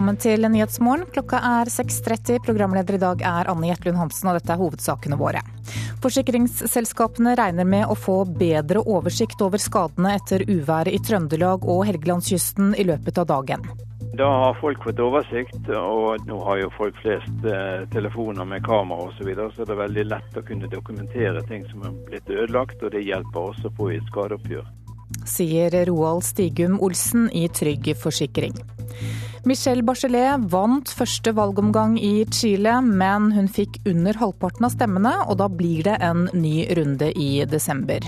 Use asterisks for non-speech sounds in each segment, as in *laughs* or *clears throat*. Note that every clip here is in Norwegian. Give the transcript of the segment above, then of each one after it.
velkommen til Nyhetsmorgen. Klokka er 6.30. Programleder i dag er Anne Gjertlund Hansen, og dette er hovedsakene våre. Forsikringsselskapene regner med å få bedre oversikt over skadene etter uværet i Trøndelag og Helgelandskysten i løpet av dagen. Da har folk fått oversikt, og nå har jo folk flest eh, telefoner med kamera osv., så, videre, så det er veldig lett å kunne dokumentere ting som er blitt ødelagt, og det hjelper også på i et skadeoppgjør sier Roald Stigum Olsen i Trygg Forsikring. Michelle Bachelet vant første valgomgang i Chile, men hun fikk under halvparten av stemmene, og da blir det en ny runde i desember.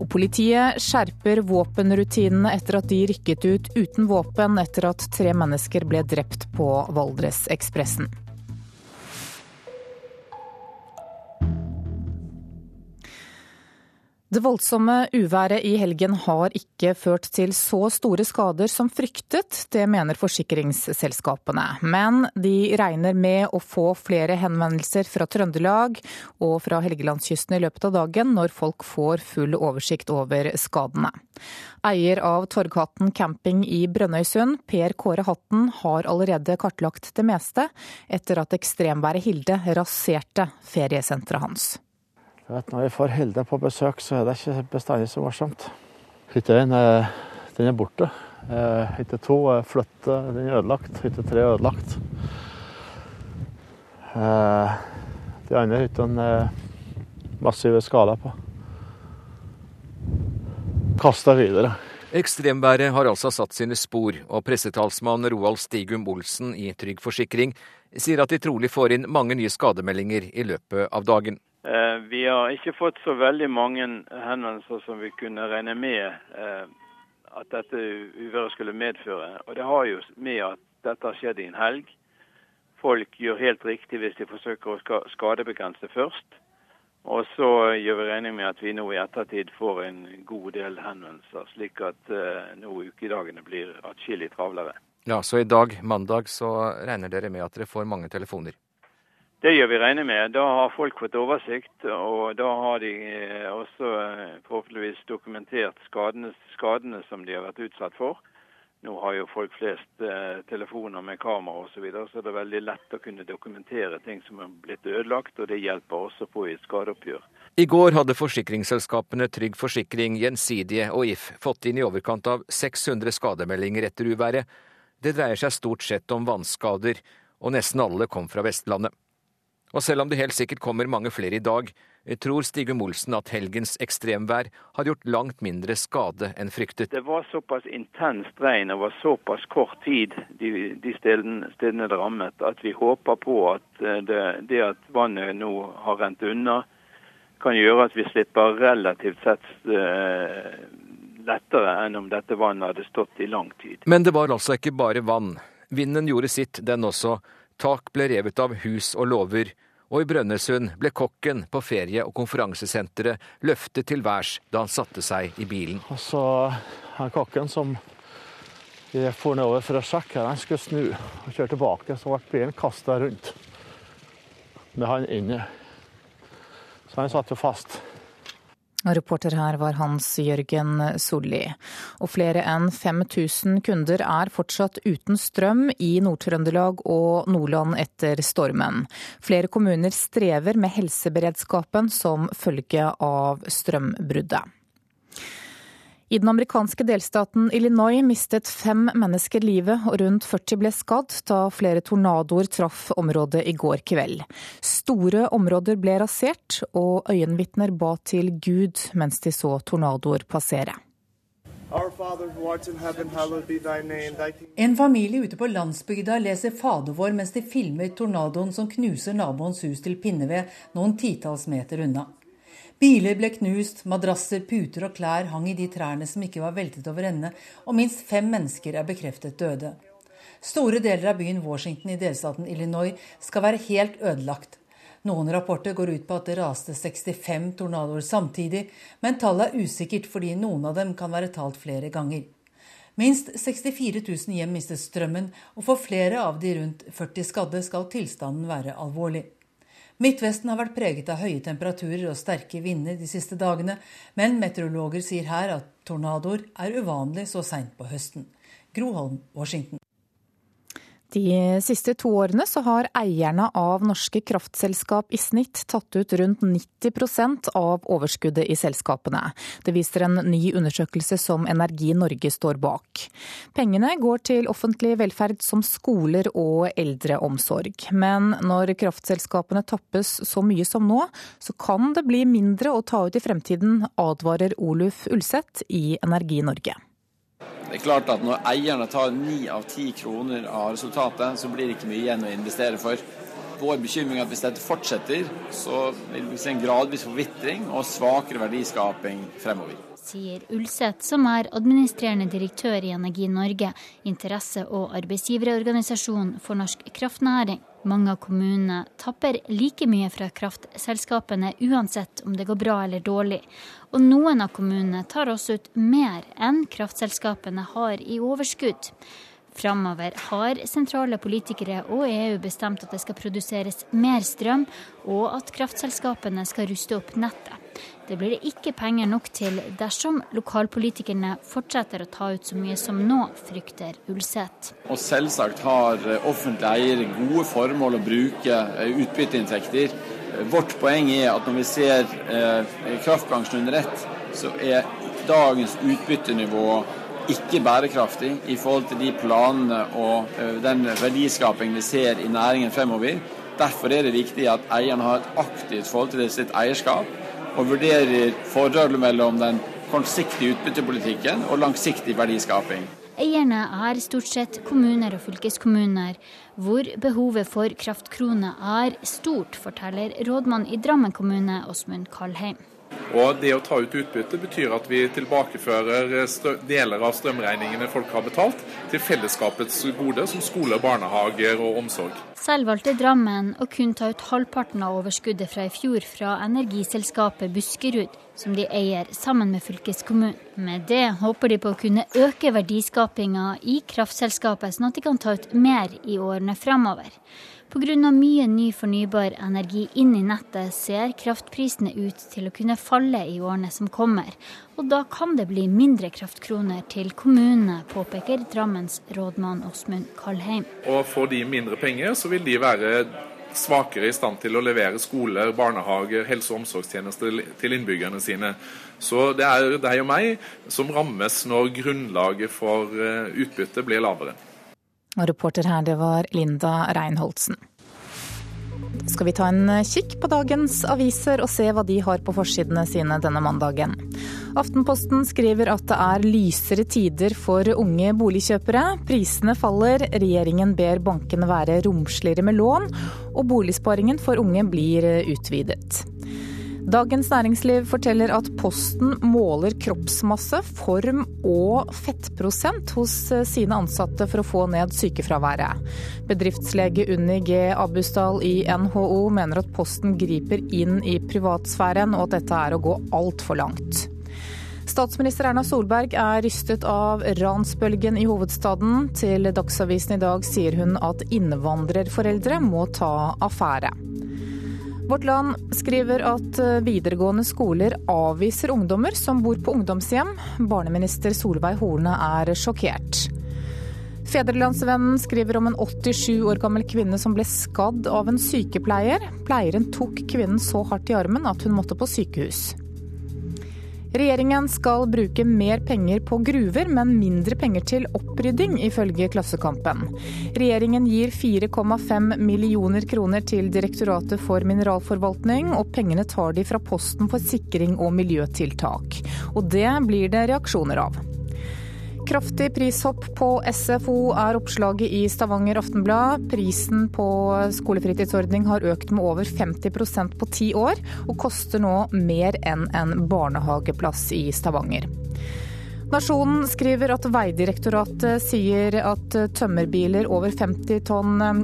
Og politiet skjerper våpenrutinene etter at de rykket ut uten våpen etter at tre mennesker ble drept på Valdresekspressen. Det voldsomme uværet i helgen har ikke ført til så store skader som fryktet, det mener forsikringsselskapene. Men de regner med å få flere henvendelser fra Trøndelag og fra Helgelandskysten i løpet av dagen, når folk får full oversikt over skadene. Eier av Torghatten camping i Brønnøysund, Per Kåre Hatten, har allerede kartlagt det meste, etter at ekstremværet Hilde raserte feriesenteret hans. Vet, når vi får Hilde på besøk, så er det ikke bestandig så morsomt. Hytte én den er borte. Eh, hytte to er flyttet, den er ødelagt. Hytte tre er ødelagt. Eh, de andre hyttene er massive skader på. Kasta videre. Ekstremværet har altså satt sine spor, og pressetalsmann Roald Stigum Olsen i Trygg Forsikring sier at de trolig får inn mange nye skademeldinger i løpet av dagen. Eh, vi har ikke fått så veldig mange henvendelser som vi kunne regne med eh, at dette uværet skulle medføre. Og det har jo med at dette har skjedd i en helg. Folk gjør helt riktig hvis de forsøker å skadebegrense først. Og så gjør vi regning med at vi nå i ettertid får en god del henvendelser, slik at uh, nå ukedagene blir atskillig travlere. Ja, Så i dag, mandag, så regner dere med at dere får mange telefoner? Det gjør vi regner med. Da har folk fått oversikt, og da har de eh, også eh, forhåpentligvis dokumentert skadene, skadene som de har vært utsatt for. Nå har jo folk flest eh, telefoner med kamera osv., så, videre, så det er veldig lett å kunne dokumentere ting som er blitt ødelagt, og det hjelper også på i et skadeoppgjør. I går hadde forsikringsselskapene Trygg Forsikring, Gjensidige og If fått inn i overkant av 600 skademeldinger etter uværet. Det dreier seg stort sett om vannskader, og nesten alle kom fra Vestlandet. Og selv om det helt sikkert kommer mange flere i dag, tror Stigum Olsen at helgens ekstremvær har gjort langt mindre skade enn fryktet. Det var såpass intenst regn og var såpass kort tid de, de stedene, stedene, det rammet, at vi håper på at eh, det, det, at vannet nå har rent unna, kan gjøre at vi slipper relativt sett uh, lettere enn om dette vannet hadde stått i lang tid. Men det var altså ikke bare vann. Vinden gjorde sitt, den også. Tak ble revet av hus og låver, og i Brønnøysund ble kokken på ferie- og konferansesenteret løftet til værs da han satte seg i bilen. Og så han kokken som vi for nedover for å sjekke, han skulle snu og kjøre tilbake, så ble bilen kasta rundt med han inne. Så han satt jo fast. Reporter her var Hans Jørgen Solli. Og flere enn 5000 kunder er fortsatt uten strøm i Nord-Trøndelag og Nordland etter stormen. Flere kommuner strever med helseberedskapen som følge av strømbruddet. I den amerikanske delstaten Illinois mistet fem mennesker livet og rundt 40 ble skadd da flere tornadoer traff området i går kveld. Store områder ble rasert, og øyenvitner ba til Gud mens de så tornadoer passere. En familie ute på landsbygda leser Fader vår mens de filmer tornadoen som knuser naboens hus til pinneved noen titalls meter unna. Biler ble knust, madrasser, puter og klær hang i de trærne som ikke var veltet over ende, og minst fem mennesker er bekreftet døde. Store deler av byen Washington i delstaten Illinois skal være helt ødelagt. Noen rapporter går ut på at det raste 65 tornadoer samtidig, men tallet er usikkert fordi noen av dem kan være talt flere ganger. Minst 64 000 hjem mistet strømmen, og for flere av de rundt 40 skadde skal tilstanden være alvorlig. Midtvesten har vært preget av høye temperaturer og sterke vinder de siste dagene, men meteorologer sier her at tornadoer er uvanlig så seint på høsten. Groholm, Washington. De siste to årene så har eierne av norske kraftselskap i snitt tatt ut rundt 90% av overskuddet i selskapene. Det viser en ny undersøkelse som Energi Norge står bak. Pengene går til offentlig velferd som skoler og eldreomsorg. Men når kraftselskapene tappes så mye som nå, så kan det bli mindre å ta ut i fremtiden, advarer Oluf Ulseth i Energi Norge. Det er klart at Når eierne tar ni av ti kroner av resultatet, så blir det ikke mye igjen å investere for. Vår bekymring er at hvis dette fortsetter, så vil vi se en gradvis forvitring og svakere verdiskaping fremover. Sier Ulseth, som er administrerende direktør i Energi Norge, interesse- og arbeidsgiverorganisasjon for norsk kraftnæring. Mange av kommunene tapper like mye fra kraftselskapene uansett om det går bra eller dårlig. Og noen av kommunene tar også ut mer enn kraftselskapene har i overskudd. Framover har sentrale politikere og EU bestemt at det skal produseres mer strøm, og at kraftselskapene skal ruste opp nettet. Det blir det ikke penger nok til dersom lokalpolitikerne fortsetter å ta ut så mye som nå, frykter Ulseth. Og selvsagt har offentlig offentlige eiere gode formål å bruke eh, utbytteinntekter. Vårt poeng er at når vi ser eh, kraftbransjen under ett, så er dagens utbyttenivå ikke bærekraftig i forhold til de planene og eh, den verdiskaping vi ser i næringen fremover. Derfor er det viktig at eierne har et aktivt forhold til sitt eierskap og vurderer forholdet mellom den kortsiktige utbyttepolitikken og langsiktig verdiskaping. Eierne er stort sett kommuner og fylkeskommuner, hvor behovet for kraftkroner er stort, forteller rådmann i Drammen kommune, Åsmund Kalheim. Og Det å ta ut utbytte betyr at vi tilbakefører deler av strømregningene folk har betalt, til fellesskapets gode, som skole, barnehager og omsorg. Selv valgte Drammen å kun ta ut halvparten av overskuddet fra i fjor fra energiselskapet Buskerud, som de eier sammen med fylkeskommunen. Med det håper de på å kunne øke verdiskapinga i kraftselskapet, sånn at de kan ta ut mer i årene framover. Pga. mye ny fornybar energi inn i nettet ser kraftprisene ut til å kunne falle i årene som kommer. Og da kan det bli mindre kraftkroner til kommunene, påpeker Drammens rådmann Åsmund Kalheim. Og får de mindre penger, så vil de være svakere i stand til å levere skoler, barnehager, helse- og omsorgstjenester til innbyggerne sine. Så det er deg og meg som rammes når grunnlaget for eh, utbytte blir lavere. Og reporter her, det var Linda Reinholdsen. Skal vi ta en kikk på dagens aviser og se hva de har på forsidene sine denne mandagen. Aftenposten skriver at det er lysere tider for unge boligkjøpere. Prisene faller, regjeringen ber bankene være romsligere med lån, og boligsparingen for unge blir utvidet. Dagens Næringsliv forteller at Posten måler kroppsmasse, form og fettprosent hos eh, sine ansatte for å få ned sykefraværet. Bedriftslege Unni G. Abusdal i NHO mener at Posten griper inn i privatsfæren, og at dette er å gå altfor langt. Statsminister Erna Solberg er rystet av ransbølgen i hovedstaden. Til Dagsavisen i dag sier hun at innvandrerforeldre må ta affære. Vårt Land skriver at eh, videregående skoler avviser ungdommer som bor på ungdomshjem. Barneminister Solveig Horne er sjokkert. Fedrelandsvennen skriver om en 87 år gammel kvinne som ble skadd av en sykepleier. Pleieren tok kvinnen så hardt i armen at hun måtte på sykehus. Regjeringen skal bruke mer penger på gruver, men mindre penger til opprydding, ifølge Klassekampen. Regjeringen gir 4,5 millioner kroner til Direktoratet for mineralforvaltning, og pengene tar de fra posten for sikring og miljøtiltak. Og det blir det reaksjoner av. Kraftig prishopp på SFO er oppslaget i Stavanger Aftenblad. Prisen på skolefritidsordning har økt med over 50% på ti år, og koster nå mer enn en barnehageplass i Stavanger. Nasjonen skriver at Veidirektoratet sier at tømmerbiler over 50 tonn eh,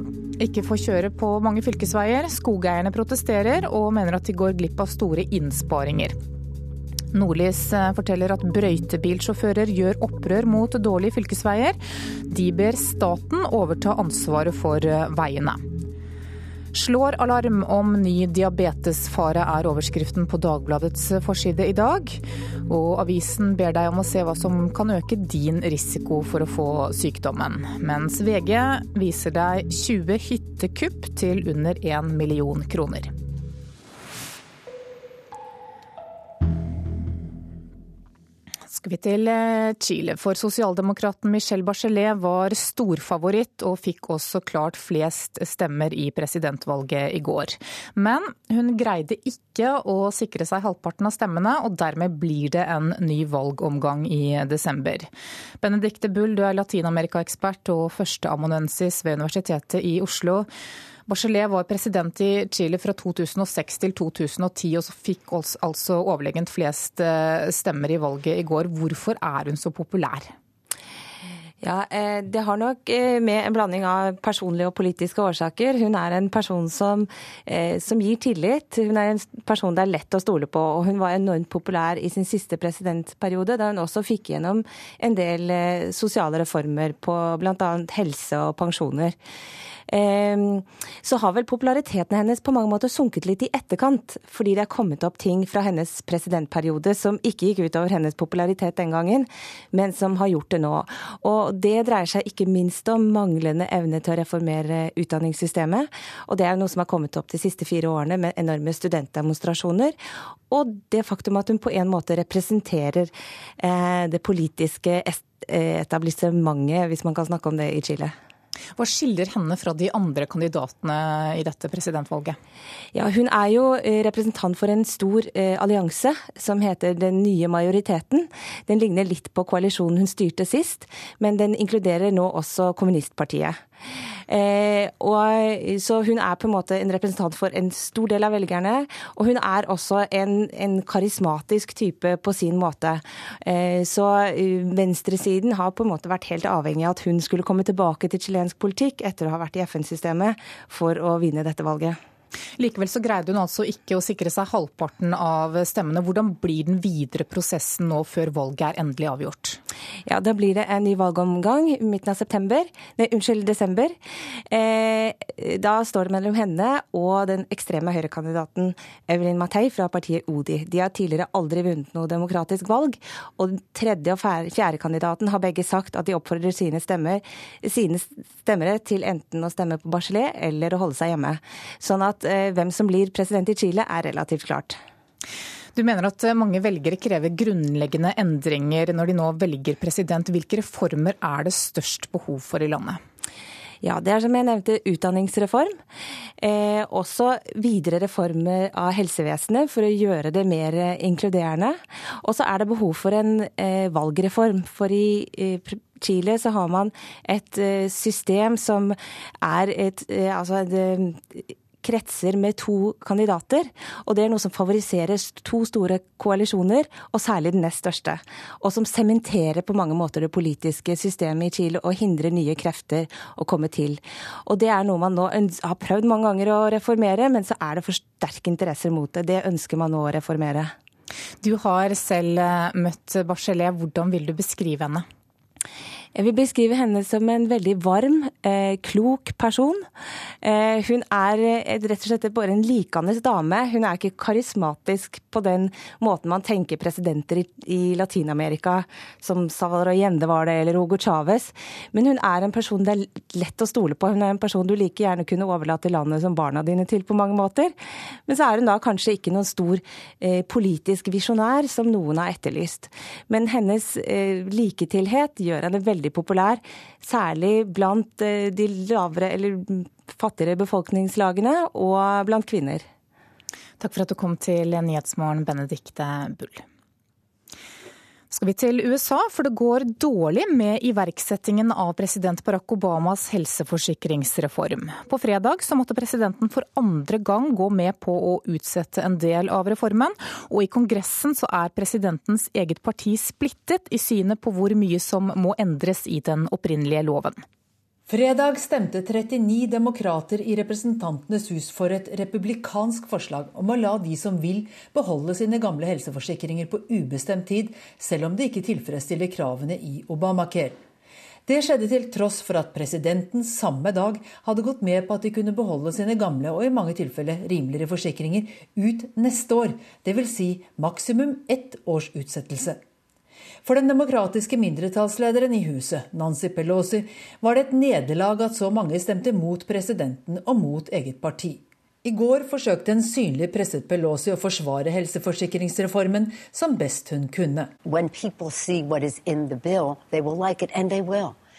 ikke får kjøre på mange fylkesveier. Skogeierne protesterer og mener at de går glipp av store innsparinger. Nordlys eh, forteller at brøytebilsjåfører gjør opprør mot dårlige fylkesveier. De ber staten overta ansvaret for eh, veiene. Slår alarm om ny diabetesfare er overskriften på Dagbladets forside i dag. Og avisen ber deg om å se hva som kan øke din risiko for å få sykdommen. Mens VG viser deg 20 hyttekupp til under 1 million kroner. Skal vi til eh, Chile, for sosialdemokraten Michelle Bachelet var storfavoritt og fikk også klart flest stemmer i presidentvalget i går. Men hun greide ikke å sikre seg halvparten av stemmene, og dermed blir det en ny valgomgang i desember. Benedicte Bull, du er latinamerikaekspert og førsteamanuensis ved Universitetet i Oslo. Bachelet var president i Chile fra 2006 til 2010, og så fikk altså overlegent flest eh, stemmer i valget i går. Hvorfor er hun så populær? Ja, eh, Det har nok eh, med en blanding av personlige og politiske årsaker. Hun er en person som, som, gir tillit. Hun er en person det er lett å stole på. Og hun var enormt populær i sin siste presidentperiode, da hun også fikk gjennom en del sosiale reformer på bl.a. helse og pensjoner. Ehm, så har vel populariteten hennes på mange måter sunket litt i etterkant, fordi det er kommet opp ting fra hennes presidentperiode som ikke gikk utover hennes popularitet den gangen, men som har gjort det nå. Og det dreier seg ikke minst om manglende evne til å reformere utdanningssystemet, og det er noe som har kommet opp de siste fire årene med enorme studentdemonstrasjoner. Og det faktum at hun på en måte representerer eh, det politiske eh, etablissementet, hvis man kan snakke om det i Chile. Hva skiller henne fra de andre kandidatene i dette presidentvalget? Ja, hun er jo eh, representant for en stor eh, allianse som heter Den nye majoriteten. Den ligner litt på koalisjonen hun styrte sist, men den inkluderer nå også kommunistpartiet. Eh, og, så hun er på en måte en representant for en stor del av velgerne. Og hun er også en, en karismatisk type på sin måte. Eh, så eh, venstresiden har på en måte vært helt avhengig av at hun skulle komme tilbake til chilensk politikk etter å ha vært i FN-systemet for å vinne dette valget. Likevel så greide hun altså ikke å sikre seg halvparten av stemmene. Hvordan blir den videre prosessen nå før valget er endelig avgjort? Ja, Da blir det en ny valgomgang midten av september, nei, unnskyld, desember. Eh, da står det mellom henne og den ekstreme høyrekandidaten Evelyn Matei fra partiet ODI. De har tidligere aldri vunnet noe demokratisk valg. Og den tredje og fjerde kandidaten har begge sagt at de oppfordrer sine, stemmer, sine stemmere til enten å stemme på Bachelet eller å holde seg hjemme. Sånn at eh, hvem som blir president i Chile er relativt klart. Du mener at mange velgere krever grunnleggende endringer når de nå velger president. Hvilke reformer er det størst behov for i landet? Ja, det er som jeg nevnte utdanningsreform. Eh, også videre reformer av helsevesenet for å gjøre det mer inkluderende. Og så er det behov for en eh, valgreform. For i eh, Chile så har man et eh, system som er et, eh, altså et kretser med to kandidater. Og det er noe som favoriserer to store koalisjoner, og særlig den nest største. Og som sementerer på mange måter det politiske systemet i Chile og hindrer nye krefter å komme til. Og det er noe man nå har prøvd mange ganger å reformere, men så er det for sterke interesser mot det. Det ønsker man nå å reformere. Du har selv eh, møtt Bachelet. Hvordan vil du beskrive henne? Jeg vil beskrive henne som en veldig varm, eh, klok person. Eh, hun er eh, rett og slett bare en likende dame. Hun er ikke karismatisk på den måten man tenker presidenter i, i Latin-Amerika, som Salvador Allende var det, eller Hugo Chávez. Men hun er en person det er lett å stole på. Hun er en person du like gjerne kunne overlate landet som barna dine til på mange måter. Men så er hun da kanskje ikke noen stor eh, politisk visjonær, som noen har etterlyst. Men hennes eh, liketilhet gjør henne veldig veldig populær, særlig blant eh, de lavere eller fattigere befolkningslagene og blant kvinner. Takk for at du kom til Nyhetsmorgen, Benedikte Bull skal vi til USA, for det går dårlig med iverksettingen av president Barack Obamas helseforsikringsreform. På fredag så måtte presidenten for andre gang gå med på å utsette en del av reformen, og i Kongressen så er presidentens eget parti splittet i synet på hvor mye som må endres i den opprinnelige loven. Fredag stemte 39 demokrater i Representantenes hus for et republikansk forslag om å la de som vil, beholde sine gamle helseforsikringer på ubestemt tid, selv om de ikke tilfredsstiller kravene i Obamacare. Det skjedde til tross for at presidenten samme dag hadde gått med på at de kunne beholde sine gamle og i mange tilfeller rimeligere forsikringer ut neste år, dvs. Si maksimum ett års utsettelse. For den demokratiske mindretallslederen i huset, Nancy Pelosi, var det et nederlag at så mange stemte mot presidenten og mot eget parti. I går forsøkte en synlig presset Pelosi å forsvare helseforsikringsreformen som best hun kunne.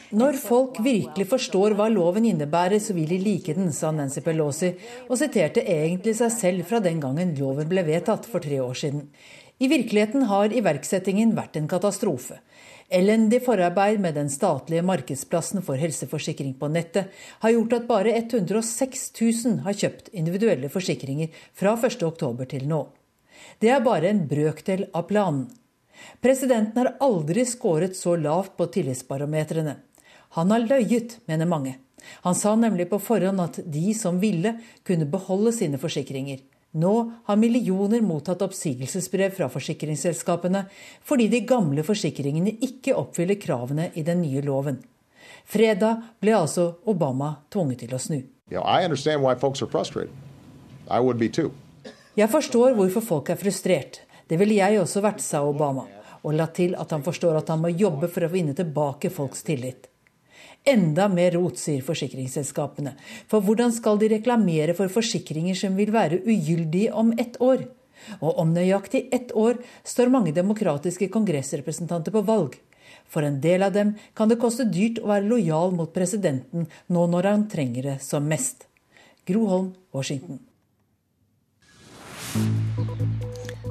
Når folk virkelig forstår hva loven innebærer, så vil de like den, sa Nancy Pelosi, og siterte egentlig seg selv fra den gangen loven ble vedtatt for tre år siden. I virkeligheten har iverksettingen vært en katastrofe. Elendig forarbeid med den statlige markedsplassen for helseforsikring på nettet har gjort at bare 106 000 har kjøpt individuelle forsikringer fra 1.10 til nå. Det er bare en brøkdel av planen. Presidenten har aldri skåret så lavt på tillitsbarometrene. Han har løyet, mener mange. Han sa nemlig på forhånd at de som ville, kunne beholde sine forsikringer. Nå har millioner mottatt oppsigelsesbrev fra forsikringsselskapene fordi de gamle forsikringene ikke oppfyller kravene i den nye loven. Fredag ble altså Obama tvunget til å snu. Jeg forstår hvorfor folk er frustrert. Det ville jeg også vært, sa Obama, og la til at han forstår at han må jobbe for å vinne tilbake folks tillit. Enda mer rot, sier forsikringsselskapene. For hvordan skal de reklamere for forsikringer som vil være ugyldige om ett år? Og om nøyaktig ett år står mange demokratiske kongressrepresentanter på valg. For en del av dem kan det koste dyrt å være lojal mot presidenten nå når han trenger det som mest. Groholm, Washington.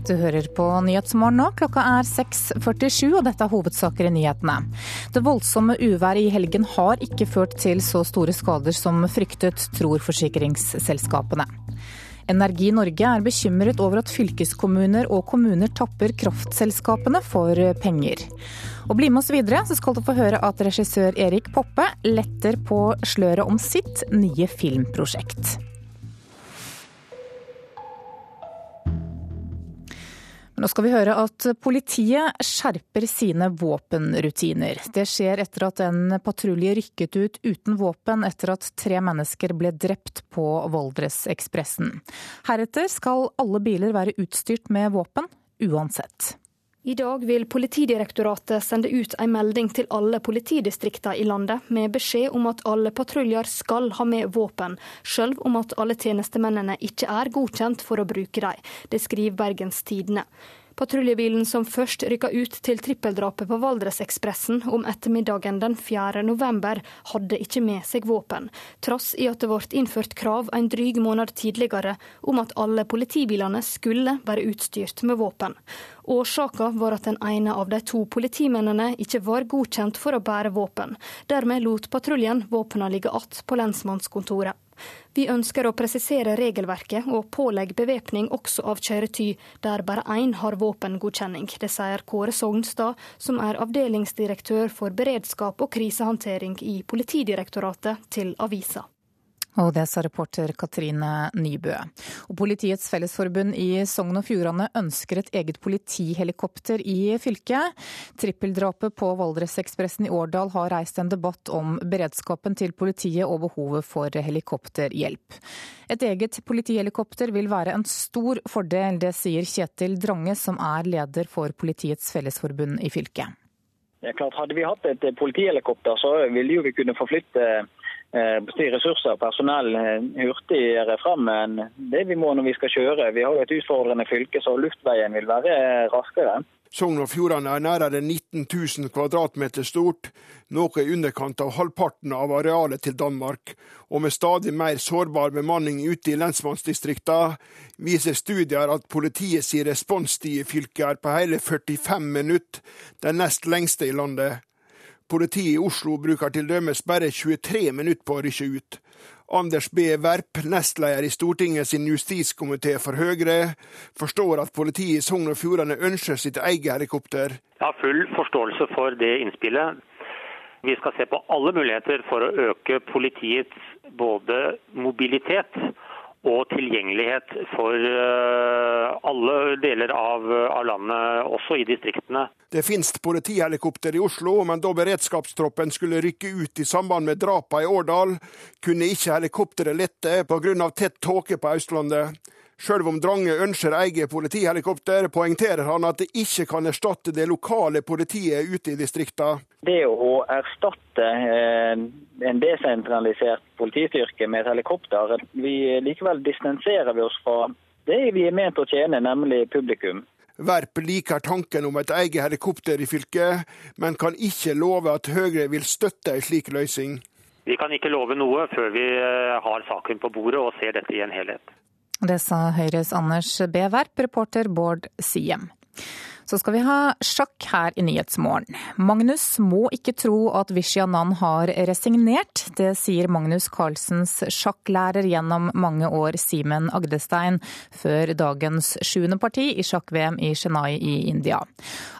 Du hører på Nyhetsmorgen nå. Klokka er 6.47, og dette er hovedsaker i nyhetene. Det voldsomme uværet i helgen har ikke ført til så store skader som fryktet, tror forsikringsselskapene. Energi Norge er bekymret over at fylkeskommuner og kommuner tapper kraftselskapene for penger. Og bli med oss videre, så skal du få høre at regissør Erik Poppe letter på sløret om sitt nye filmprosjekt. Nå skal vi høre at politiet skjerper sine våpenrutiner. Det skjer etter at en patrulje rykket ut uten våpen etter at tre mennesker ble drept på Valdresekspressen. Heretter skal alle biler være utstyrt med våpen, uansett. I dag vil Politidirektoratet sende ut en melding til alle politidistrikter i landet med beskjed om at alle patruljer skal ha med våpen, selv om at alle tjenestemennene ikke er godkjent for å bruke dem. Det skriver Bergens Tidende. Patruljebilen som først rykka ut til trippeldrapet på Valdresekspressen om ettermiddagen den 4. november, hadde ikke med seg våpen, trass i at det ble innført krav en dryg måned tidligere om at alle politibilene skulle være utstyrt med våpen. Årsaka var at den ene av de to politimennene ikke var godkjent for å bære våpen. Dermed lot patruljen våpnene ligge att på lensmannskontoret. Vi ønsker å presisere regelverket og pålegge bevæpning også av kjøretøy der bare én har våpengodkjenning. Det sier Kåre Sognstad, som er avdelingsdirektør for beredskap og krisehåndtering i Politidirektoratet, til avisa. Og det sa reporter Katrine Nybø. Og Politiets Fellesforbund i Sogn og Fjordane ønsker et eget politihelikopter i fylket. Trippeldrapet på Valdresekspressen i Årdal har reist en debatt om beredskapen til politiet og behovet for helikopterhjelp. Et eget politihelikopter vil være en stor fordel, det sier Kjetil Drange, som er leder for Politiets Fellesforbund i fylket. Det er klart, Hadde vi hatt et politihelikopter, så ville vi kunne forflytte Eh, ressurser og personell eh, hurtigere frem enn det vi må når vi skal kjøre. Vi har jo et utfordrende fylke, så luftveien vil være raskere. Sogn og Fjordane er nærmere 19 000 kvadratmeter stort, noe i underkant av halvparten av arealet til Danmark. Og med stadig mer sårbar bemanning ute i lensmannsdistriktene, viser studier at politiets responstid i fylket er på hele 45 minutter, den nest lengste i landet. Politiet i Oslo bruker til dømes bare 23 minutter på å rykke ut. Anders B. Werp, nestleder i Stortinget sin justiskomité for Høyre, forstår at politiet i Sogn og Fjordane ønsker sitt eget helikopter. Jeg har full forståelse for det innspillet. Vi skal se på alle muligheter for å øke politiets både mobilitet og tilgjengelighet for eh, alle deler av, landet, også i distriktene. Det finnes politihelikopter i Oslo, men da beredskapstroppen skulle rykke ut i samband med drapene i Årdal, kunne ikke helikopteret lette pga. tett tåke på Østlandet. Sjøl om Drange ønsker eget politihelikopter, poengterer han at det ikke kan erstatte det lokale politiet ute i distriktene. Det å erstatte eh, en desentralisert politistyrke med et helikopter, vi likevel distanserer vi oss fra det vi er ment å tjene, nemlig publikum. Verp liker tanken om et eget helikopter i fylket, men kan ikke love at Høyre vil støtte en slik løsning. Vi kan ikke love noe før vi eh, har saken på bordet og ser dette i en helhet. Det sa Høyres Anders B. Verp, reporter Bård Siem. Så skal vi ha sjakk her i Nyhetsmorgen. Magnus må ikke tro at Vishy Anand har resignert. Det sier Magnus Carlsens sjakklærer gjennom mange år, Simen Agdestein, før dagens sjuende parti i sjakk-VM i Chennai i India.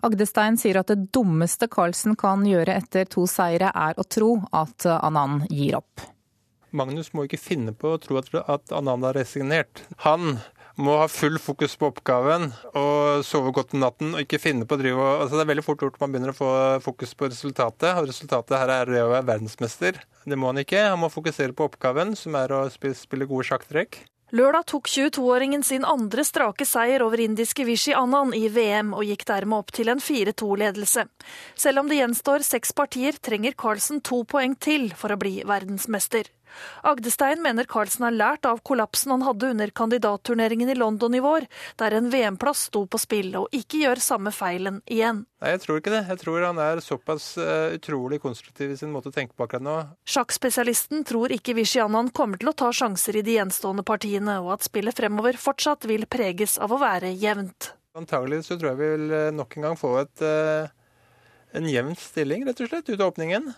Agdestein sier at det dummeste Carlsen kan gjøre etter to seire, er å tro at Anand gir opp. Magnus må ikke finne på å tro at Ananda har resignert. Han må ha full fokus på oppgaven og sove godt om natten og ikke finne på å drive altså Det er veldig fort gjort man begynner å få fokus på resultatet, og resultatet her er å være verdensmester. Det må han ikke. Han må fokusere på oppgaven, som er å spille gode sjakktrekk. Lørdag tok 22-åringen sin andre strake seier over indiske Vishy Anand i VM, og gikk dermed opp til en 4-2-ledelse. Selv om det gjenstår seks partier, trenger Carlsen to poeng til for å bli verdensmester. Agdestein mener Carlsen har lært av kollapsen han hadde under kandidatturneringen i London i vår, der en VM-plass sto på spill, og ikke gjør samme feilen igjen. Nei, Jeg tror ikke det. Jeg tror han er såpass uh, utrolig konstruktiv i sin måte å tenke på akkurat nå. Sjakkspesialisten tror ikke Vishyanan kommer til å ta sjanser i de gjenstående partiene, og at spillet fremover fortsatt vil preges av å være jevnt. Antagelig så tror jeg vi vil eh, nok en gang få et, uh, en jevn stilling, rett og slett, ut av åpningen.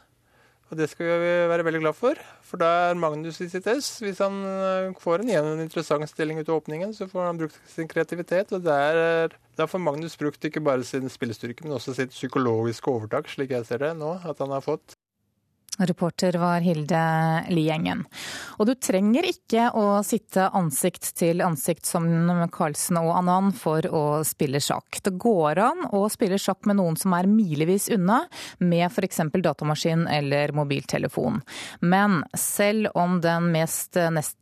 Og det skal vi være veldig glad for, for da er Magnus i sitt ess. Hvis han eh, får en en interessant stilling ut av åpningen, så får han brukt sin kreativitet. Og der, da får Magnus brukt ikke bare sin spillestyrke, men også sitt psykologiske overtak, slik jeg ser det nå, at han har fått. Reporter var Hilde Liengen. Og du trenger ikke å sitte ansikt til ansikt som Carlsen og Anand for å spille sjakk. Det går an å spille sjakk med noen som er milevis unna, med f.eks. datamaskin eller mobiltelefon. Men selv om den mest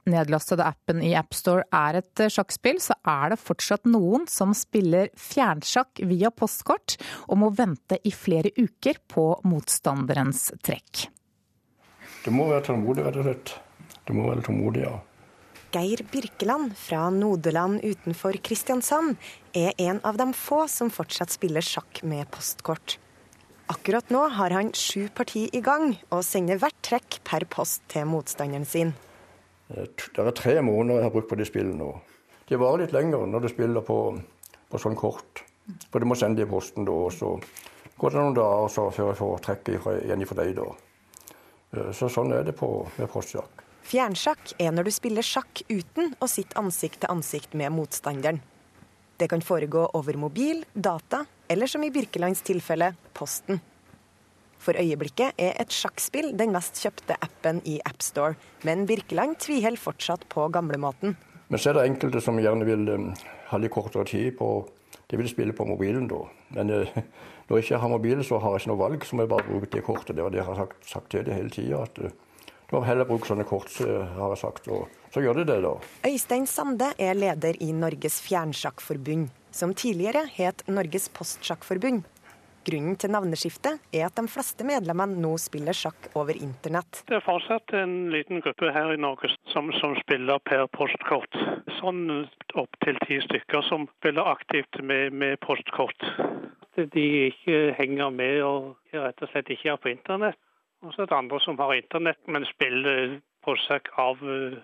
nedlastede appen i AppStore er et sjakkspill, så er det fortsatt noen som spiller fjernsjakk via postkort og må vente i flere uker på motstanderens trekk. Du må være tålmodig, rett og slett. Du må være tålmodig, ja. Geir Birkeland fra Nodeland utenfor Kristiansand er en av de få som fortsatt spiller sjakk med postkort. Akkurat nå har han sju parti i gang, og sender hvert trekk per post til motstanderen sin. Det er tre måneder jeg har brukt på de spillene nå. De varer litt lenger når du spiller på, på sånn kort. For du må sende det i posten da, og så går det noen dager før jeg får trekket igjen fra deg. da. Eh, så sånn er det på, med postsjakk. Fjernsjakk er når du spiller sjakk uten å sitte ansikt til ansikt med motstanderen. Det kan foregå over mobil, data eller som i Birkelands tilfelle posten. For øyeblikket er et sjakkspill den mest kjøpte appen i AppStore, men Birkeland tviholder fortsatt på gamlemåten. Men så er det enkelte som gjerne vil um, ha litt kortere tid på De vil spille på mobilen da. Men uh, når jeg ikke har mobil, så har jeg ikke noe valg, så må jeg bare bruke det kortet. Det var det jeg har sagt, sagt til dem hele tida. Eh, du må heller bruke sånne kort, har jeg sagt. Og så gjør de det, da. Øystein Sande er leder i Norges Fjernsjakkforbund, som tidligere het Norges Postsjakkforbund. Grunnen til navneskiftet er at de fleste medlemmene nå spiller sjakk over internett. Det er fortsatt en liten gruppe her i Norge som, som spiller per postkort. Sånn opptil ti stykker som spiller aktivt med, med postkort de ikke henger med og rett og slett ikke er på internett. Og så er det andre som har internett, men spiller på seg av eh,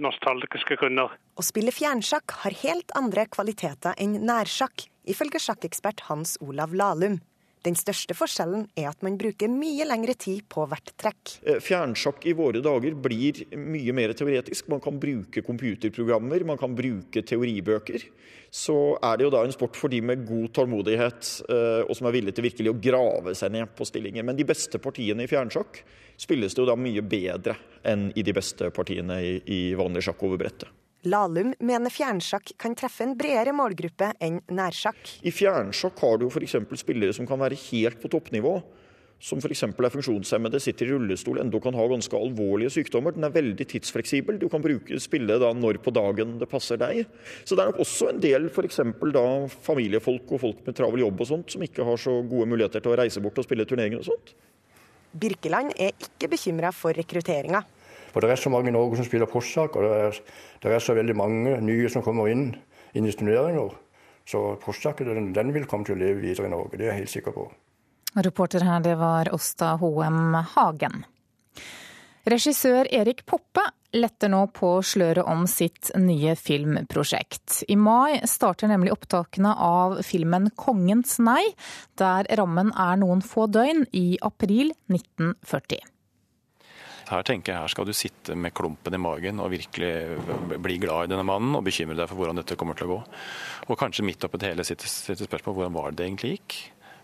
nostalgiske grunner. Å spille fjernsjakk har helt andre kvaliteter enn nærsjakk, ifølge sjakkekspert Hans Olav Lahlum. Den største forskjellen er at man bruker mye lengre tid på hvert trekk. Eh, fjernsjakk i våre dager blir mye mer teoretisk. Man kan bruke computerprogrammer, man kan bruke teoribøker. Så er det jo da en sport for de med god tålmodighet, eh, og som er villige til virkelig å grave seg ned på stillinger. Men de beste partiene i fjernsjakk spilles det jo da mye bedre enn i de beste partiene i vanlig sjakk over brettet. Lahlum mener fjernsjakk kan treffe en bredere målgruppe enn nærsjakk. I fjernsjakk har du f.eks. spillere som kan være helt på toppnivå. Som f.eks. er funksjonshemmede, sitter i rullestol, enda kan ha ganske alvorlige sykdommer. Den er veldig tidsfleksibel. Du kan bruke, spille da når på dagen det passer deg. Så det er nok også en del f.eks. da familiefolk og folk med travel jobb og sånt, som ikke har så gode muligheter til å reise bort og spille turneringer og sånt. Birkeland er ikke bekymra for rekrutteringa. For det er så mange i Norge som spiller postsak, og det er, det er, så veldig mange nye som kommer inn, inn i turneringer. Så postsaken den, den vil komme til å leve videre i Norge, det er jeg helt sikker på. Reporter her, det var Åsta Hoem Hagen. Regissør Erik Poppe letter nå på sløret om sitt nye filmprosjekt. I mai starter nemlig opptakene av filmen 'Kongens nei', der rammen er noen få døgn, i april 1940. Her tenker jeg her skal du sitte med klumpen i magen og virkelig bli glad i denne mannen og bekymre deg for hvordan dette kommer til å gå. Og kanskje midt oppi det hele sitte spørsmål hvordan var det egentlig gikk.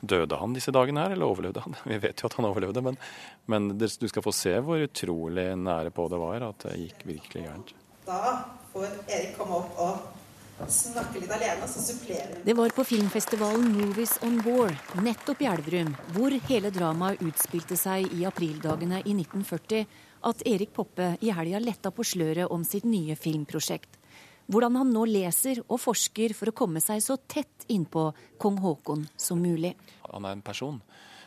Døde han disse dagene her, eller overlevde han? *laughs* Vi vet jo at han overlevde, men, men du skal få se hvor utrolig nære på det var at det gikk virkelig gærent. Da får Erik komme opp og snakke litt alene, så supplerer Det var på filmfestivalen Movies on War, nettopp i Elverum, hvor hele dramaet utspilte seg i aprildagene i 1940, at Erik Poppe i helga letta på sløret om sitt nye filmprosjekt. Hvordan han nå leser og forsker for å komme seg så tett innpå kong Haakon som mulig. Han er en person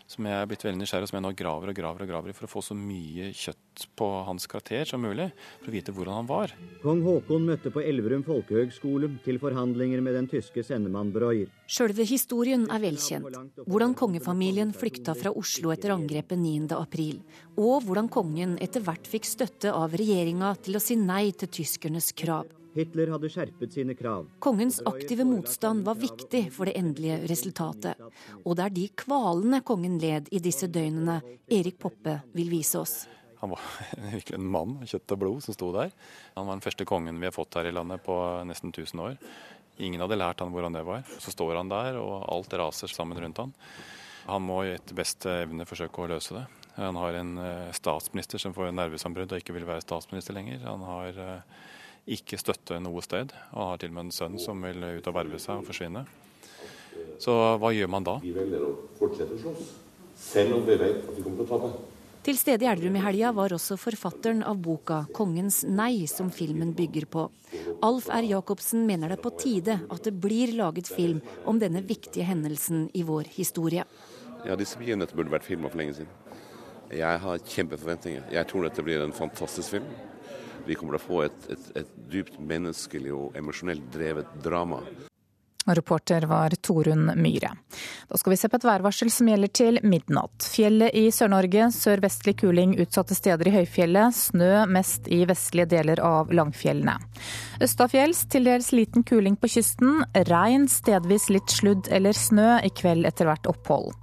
som jeg er blitt veldig nysgjerrig som jeg nå graver og graver og graver for å få så mye kjøtt på hans karakter som mulig, for å vite hvordan han var. Kong Haakon møtte på Elverum folkehøgskole til forhandlinger med den tyske sendemann Breuer. Sjølve historien er velkjent. Hvordan kongefamilien flykta fra Oslo etter angrepet 9.4, og hvordan kongen etter hvert fikk støtte av regjeringa til å si nei til tyskernes krav. Hitler hadde skjerpet sine krav. Kongens aktive motstand var viktig for det endelige resultatet. Og det er de kvalene kongen led i disse døgnene Erik Poppe vil vise oss. Han var *laughs* virkelig en mann av kjøtt og blod som sto der. Han var den første kongen vi har fått her i landet på nesten 1000 år. Ingen hadde lært han hvordan det var. Så står han der, og alt raser sammen rundt han. Han må etter beste evne forsøke å løse det. Han har en statsminister som får nervesambrudd og ikke vil være statsminister lenger. Han har ikke støtte noe sted, og har til og med en sønn som vil ut og verve seg og forsvinne. Så hva gjør man da? Vi velger å fortsette å slåss, selv om vi vet at vi kommer til å tape. Til stede i Elverum i helga var også forfatteren av boka 'Kongens nei', som filmen bygger på. Alf R. Jacobsen mener det er på tide at det blir laget film om denne viktige hendelsen i vår historie. Ja, disse begivenhetene burde vært filma for lenge siden. Jeg har kjempeforventninger. Jeg tror dette blir en fantastisk film. Vi kommer til å få et, et, et dypt menneskelig og emosjonelt drevet drama. Reporter var Torunn Myhre. Da skal vi se på et værvarsel som gjelder til midnatt. Fjellet i Sør-Norge, sørvestlig kuling utsatte steder i høyfjellet. Snø mest i vestlige deler av langfjellene. Østafjells til dels liten kuling på kysten. Regn, stedvis litt sludd eller snø. I kveld etter hvert opphold.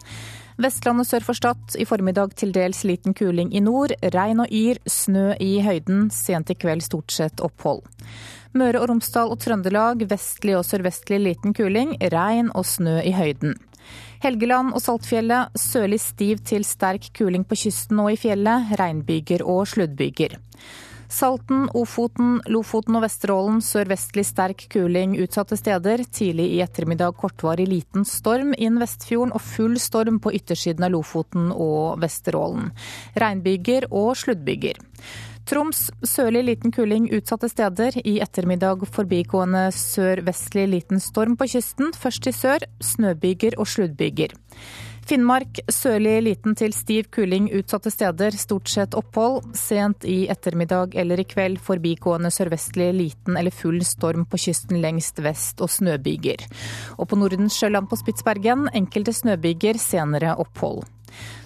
Vestlandet sør for Stad i formiddag til dels liten kuling i nord. Regn og yr, snø i høyden. Sent i kveld stort sett opphold. Møre og Romsdal og Trøndelag vestlig og sørvestlig liten kuling. Regn og snø i høyden. Helgeland og Saltfjellet sørlig stiv til sterk kuling på kysten og i fjellet. Regnbyger og sluddbyger. Salten, Ofoten, Lofoten og Vesterålen sørvestlig sterk kuling utsatte steder. Tidlig i ettermiddag kortvarig liten storm inn Vestfjorden og full storm på yttersiden av Lofoten og Vesterålen. Regnbyger og sluddbyger. Troms sørlig liten kuling utsatte steder. I ettermiddag forbigående sørvestlig liten storm på kysten. Først i sør snøbyger og sluddbyger. Finnmark sørlig liten til stiv kuling utsatte steder, stort sett opphold. Sent i ettermiddag eller i kveld forbigående sørvestlig liten eller full storm på kysten lengst vest og snøbyger. Og på Nordensjøland på Spitsbergen enkelte snøbyger, senere opphold.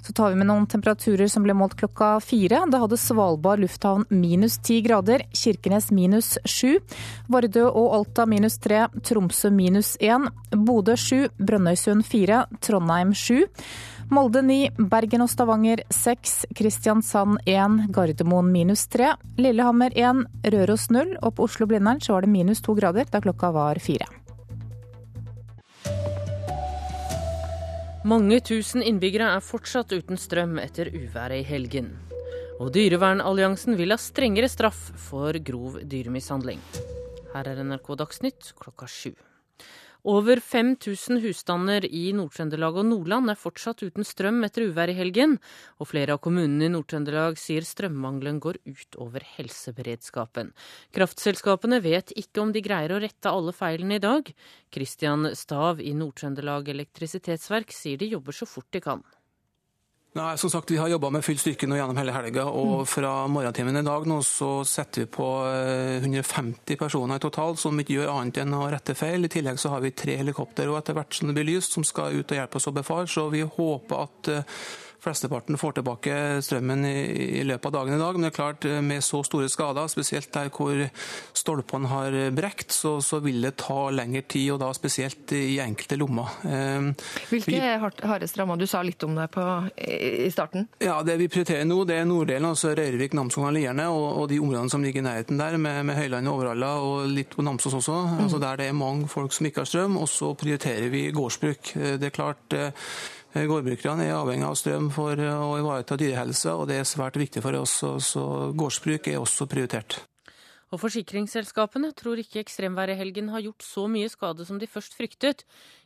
Så tar vi med noen temperaturer som ble målt klokka fire. Da hadde Svalbard lufthavn minus ti grader, Kirkenes minus sju, Vardø og Alta minus tre, Tromsø minus én, Bodø sju, Brønnøysund fire, Trondheim sju. Molde 9, Bergen og Stavanger 6, Kristiansand 1, Gardermoen minus 3, Lillehammer 1, Røros 0, og på Oslo-Blindern så var det minus 2 grader da klokka var fire. Mange tusen innbyggere er fortsatt uten strøm etter uværet i helgen. Og Dyrevernalliansen vil ha strengere straff for grov dyremishandling. Her er NRK Dagsnytt klokka sju. Over 5000 husstander i Nord-Trøndelag og Nordland er fortsatt uten strøm etter uvær i helgen, og flere av kommunene i Nord-Trøndelag sier strømmangelen går ut over helseberedskapen. Kraftselskapene vet ikke om de greier å rette alle feilene i dag. Christian Stav i Nord-Trøndelag elektrisitetsverk sier de jobber så fort de kan. Nei, som sagt, Vi har jobba med full styrke nå gjennom hele helga. og mm. Fra morgentimen i dag nå så setter vi på 150 eh, personer i total som ikke gjør annet enn å rette feil. I tillegg så har vi tre helikoptre og etter hvert som det blir lyst, som skal ut og hjelpe oss å befare. Så vi håper at eh, flesteparten får tilbake strømmen i, løpet av dagen i dag. Men det er klart, eh, med så store skader, spesielt der hvor stolpene har brekt, så, så vil det ta lengre tid, og da spesielt i enkelte lommer. Eh, Hvilke hardest rammer? Du sa litt om det på, i starten. Ja, Det vi prioriterer nå, det er norddelen, altså Røyrvik, Namsskogan og Lierne, og, de områdene som ligger i nærheten der, med, med Høylandet Overhalla og litt på Namsos også. Mm. altså Der det er mange folk som ikke har strøm. Og så prioriterer vi gårdsbruk. Eh, det er klart gårdbrukerne er avhengig av strøm for å ivareta dyrehelsa, og det er svært viktig for oss. Så gårdsbruk er også prioritert. Og Forsikringsselskapene tror ikke ekstremværhelgen har gjort så mye skade som de først fryktet.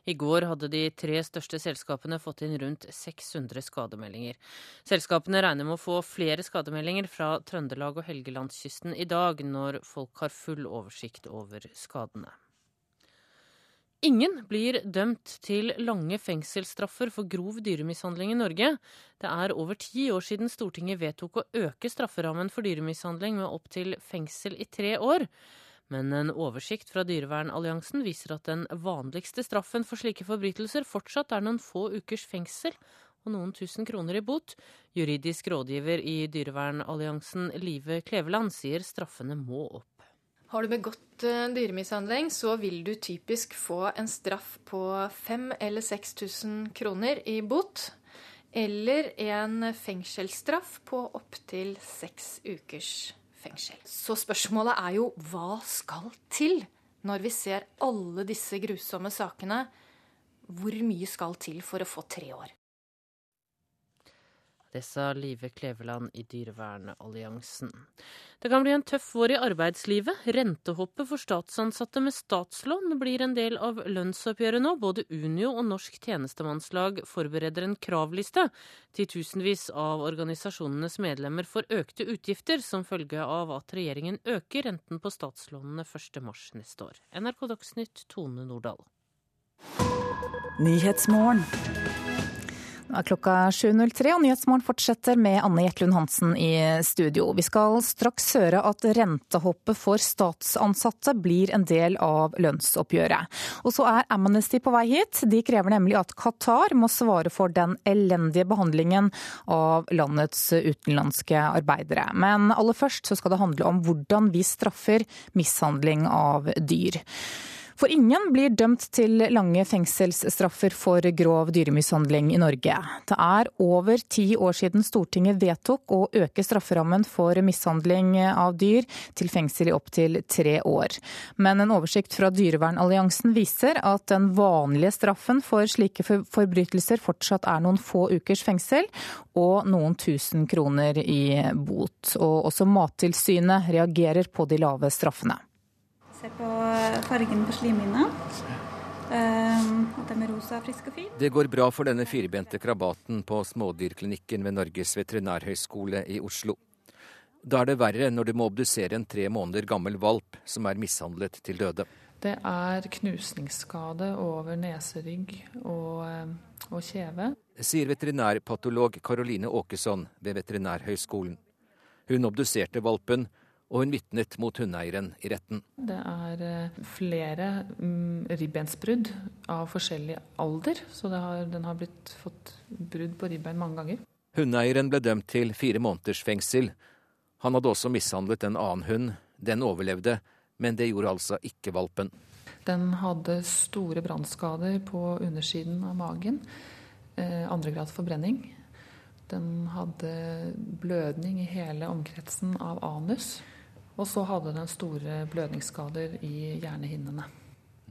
I går hadde de tre største selskapene fått inn rundt 600 skademeldinger. Selskapene regner med å få flere skademeldinger fra Trøndelag og Helgelandskysten i dag, når folk har full oversikt over skadene. Ingen blir dømt til lange fengselsstraffer for grov dyremishandling i Norge. Det er over ti år siden Stortinget vedtok å øke strafferammen for dyremishandling med opptil fengsel i tre år. Men en oversikt fra Dyrevernalliansen viser at den vanligste straffen for slike forbrytelser fortsatt er noen få ukers fengsel og noen tusen kroner i bot. Juridisk rådgiver i Dyrevernalliansen Live Kleveland sier straffene må opp. Har du begått uh, dyremishandling, så vil du typisk få en straff på 5000 eller 6000 kroner i bot. Eller en fengselsstraff på opptil seks ukers fengsel. Så spørsmålet er jo hva skal til når vi ser alle disse grusomme sakene? Hvor mye skal til for å få tre år? Det sa Live Kleveland i Dyrevernalliansen. Det kan bli en tøff vår i arbeidslivet. Rentehoppet for statsansatte med statslån blir en del av lønnsoppgjøret nå. Både Unio og Norsk tjenestemannslag forbereder en kravliste. Titusenvis av organisasjonenes medlemmer får økte utgifter som følge av at regjeringen øker renten på statslånene 1.3 neste år. NRK Dagsnytt, Tone Nordahl. Er klokka 7.03 og Nyhetsmorgen fortsetter med Anne Jetlund Hansen i studio. Vi skal straks høre at rentehoppet for statsansatte blir en del av lønnsoppgjøret. Og så er Amnesty på vei hit. De krever nemlig at Qatar må svare for den elendige behandlingen av landets utenlandske arbeidere. Men aller først så skal det handle om hvordan vi straffer mishandling av dyr. For ingen blir dømt til lange fengselsstraffer for grov dyremishandling i Norge. Det er over ti år siden Stortinget vedtok å øke strafferammen for mishandling av dyr til fengsel i opptil tre år. Men en oversikt fra Dyrevernalliansen viser at den vanlige straffen for slike forbrytelser fortsatt er noen få ukers fengsel og noen tusen kroner i bot. Og også Mattilsynet reagerer på de lave straffene. Se på fargen på slimhinna. Ehm, at de er rosa, frisk og fin. Det går bra for denne firbente krabaten på smådyrklinikken ved Norges veterinærhøgskole i Oslo. Da er det verre når du må obdusere en tre måneder gammel valp som er mishandlet til døde. Det er knusningsskade over neserygg og, eh, og kjeve. Sier veterinærpatolog Karoline Åkesson ved Veterinærhøgskolen. Hun obduserte valpen og hun vitnet mot hundeeieren i retten. Det er eh, flere mm, ribbensbrudd av forskjellig alder, så har, den har blitt fått brudd på ribbein mange ganger. Hundeeieren ble dømt til fire måneders fengsel. Han hadde også mishandlet en annen hund. Den overlevde, men det gjorde altså ikke valpen. Den hadde store brannskader på undersiden av magen. Eh, andre grads forbrenning. Den hadde blødning i hele omkretsen av anus. Og så hadde den store blødningsskader i hjernehinnene.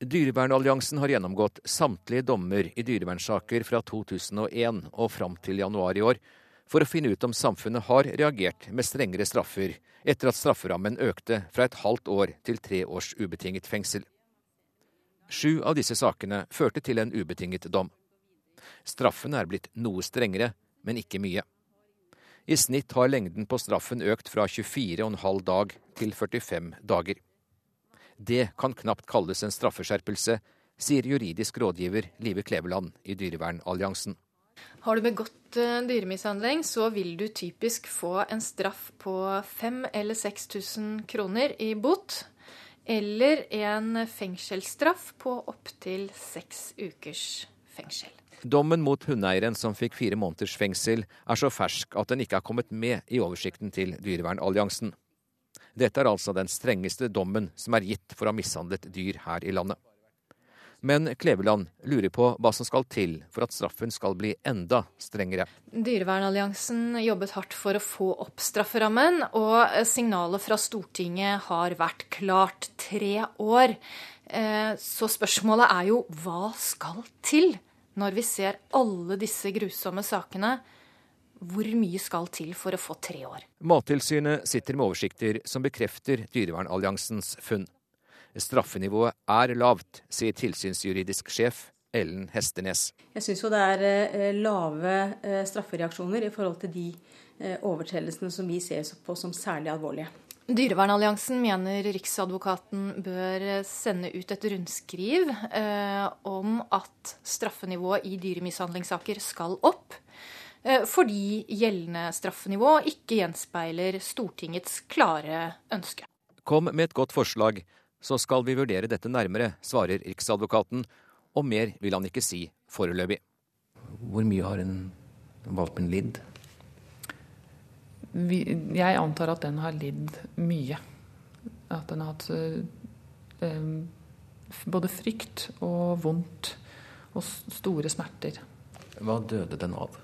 Dyrevernalliansen har gjennomgått samtlige dommer i dyrevernsaker fra 2001 og fram til januar i år, for å finne ut om samfunnet har reagert med strengere straffer etter at strafferammen økte fra et halvt år til tre års ubetinget fengsel. Sju av disse sakene førte til en ubetinget dom. Straffen er blitt noe strengere, men ikke mye. I snitt har lengden på straffen økt fra 24,5 dag til 45 dager. Det kan knapt kalles en straffeskjerpelse, sier juridisk rådgiver Live Kleveland i Dyrevernalliansen. Har du begått uh, dyremishandling, så vil du typisk få en straff på 5000 eller 6000 kroner i bot. Eller en fengselsstraff på opptil seks ukers fengsel. Dommen mot hundeeieren som fikk fire måneders fengsel, er så fersk at den ikke har kommet med i oversikten til Dyrevernalliansen. Dette er altså den strengeste dommen som er gitt for å ha mishandlet dyr her i landet. Men Kleveland lurer på hva som skal til for at straffen skal bli enda strengere. Dyrevernalliansen jobbet hardt for å få opp strafferammen, og signalet fra Stortinget har vært klart tre år. Eh, så spørsmålet er jo hva skal til når vi ser alle disse grusomme sakene? Hvor mye skal til for å få tre år? Mattilsynet sitter med oversikter som bekrefter Dyrevernalliansens funn. Straffenivået er lavt, sier tilsynsjuridisk sjef Ellen Hestenes. Jeg syns jo det er eh, lave eh, straffereaksjoner i forhold til de eh, overtredelsene som vi ser på som særlig alvorlige. Dyrevernalliansen mener Riksadvokaten bør sende ut et rundskriv eh, om at straffenivået i dyremishandlingssaker skal opp. Eh, fordi gjeldende straffenivå ikke gjenspeiler Stortingets klare ønske. Kom med et godt forslag, så skal vi vurdere dette nærmere, svarer Riksadvokaten, og mer vil han ikke si foreløpig. Hvor mye har en valpen lidd? Jeg antar at den har lidd mye. At den har hatt eh, både frykt og vondt og store smerter. Hva døde den av?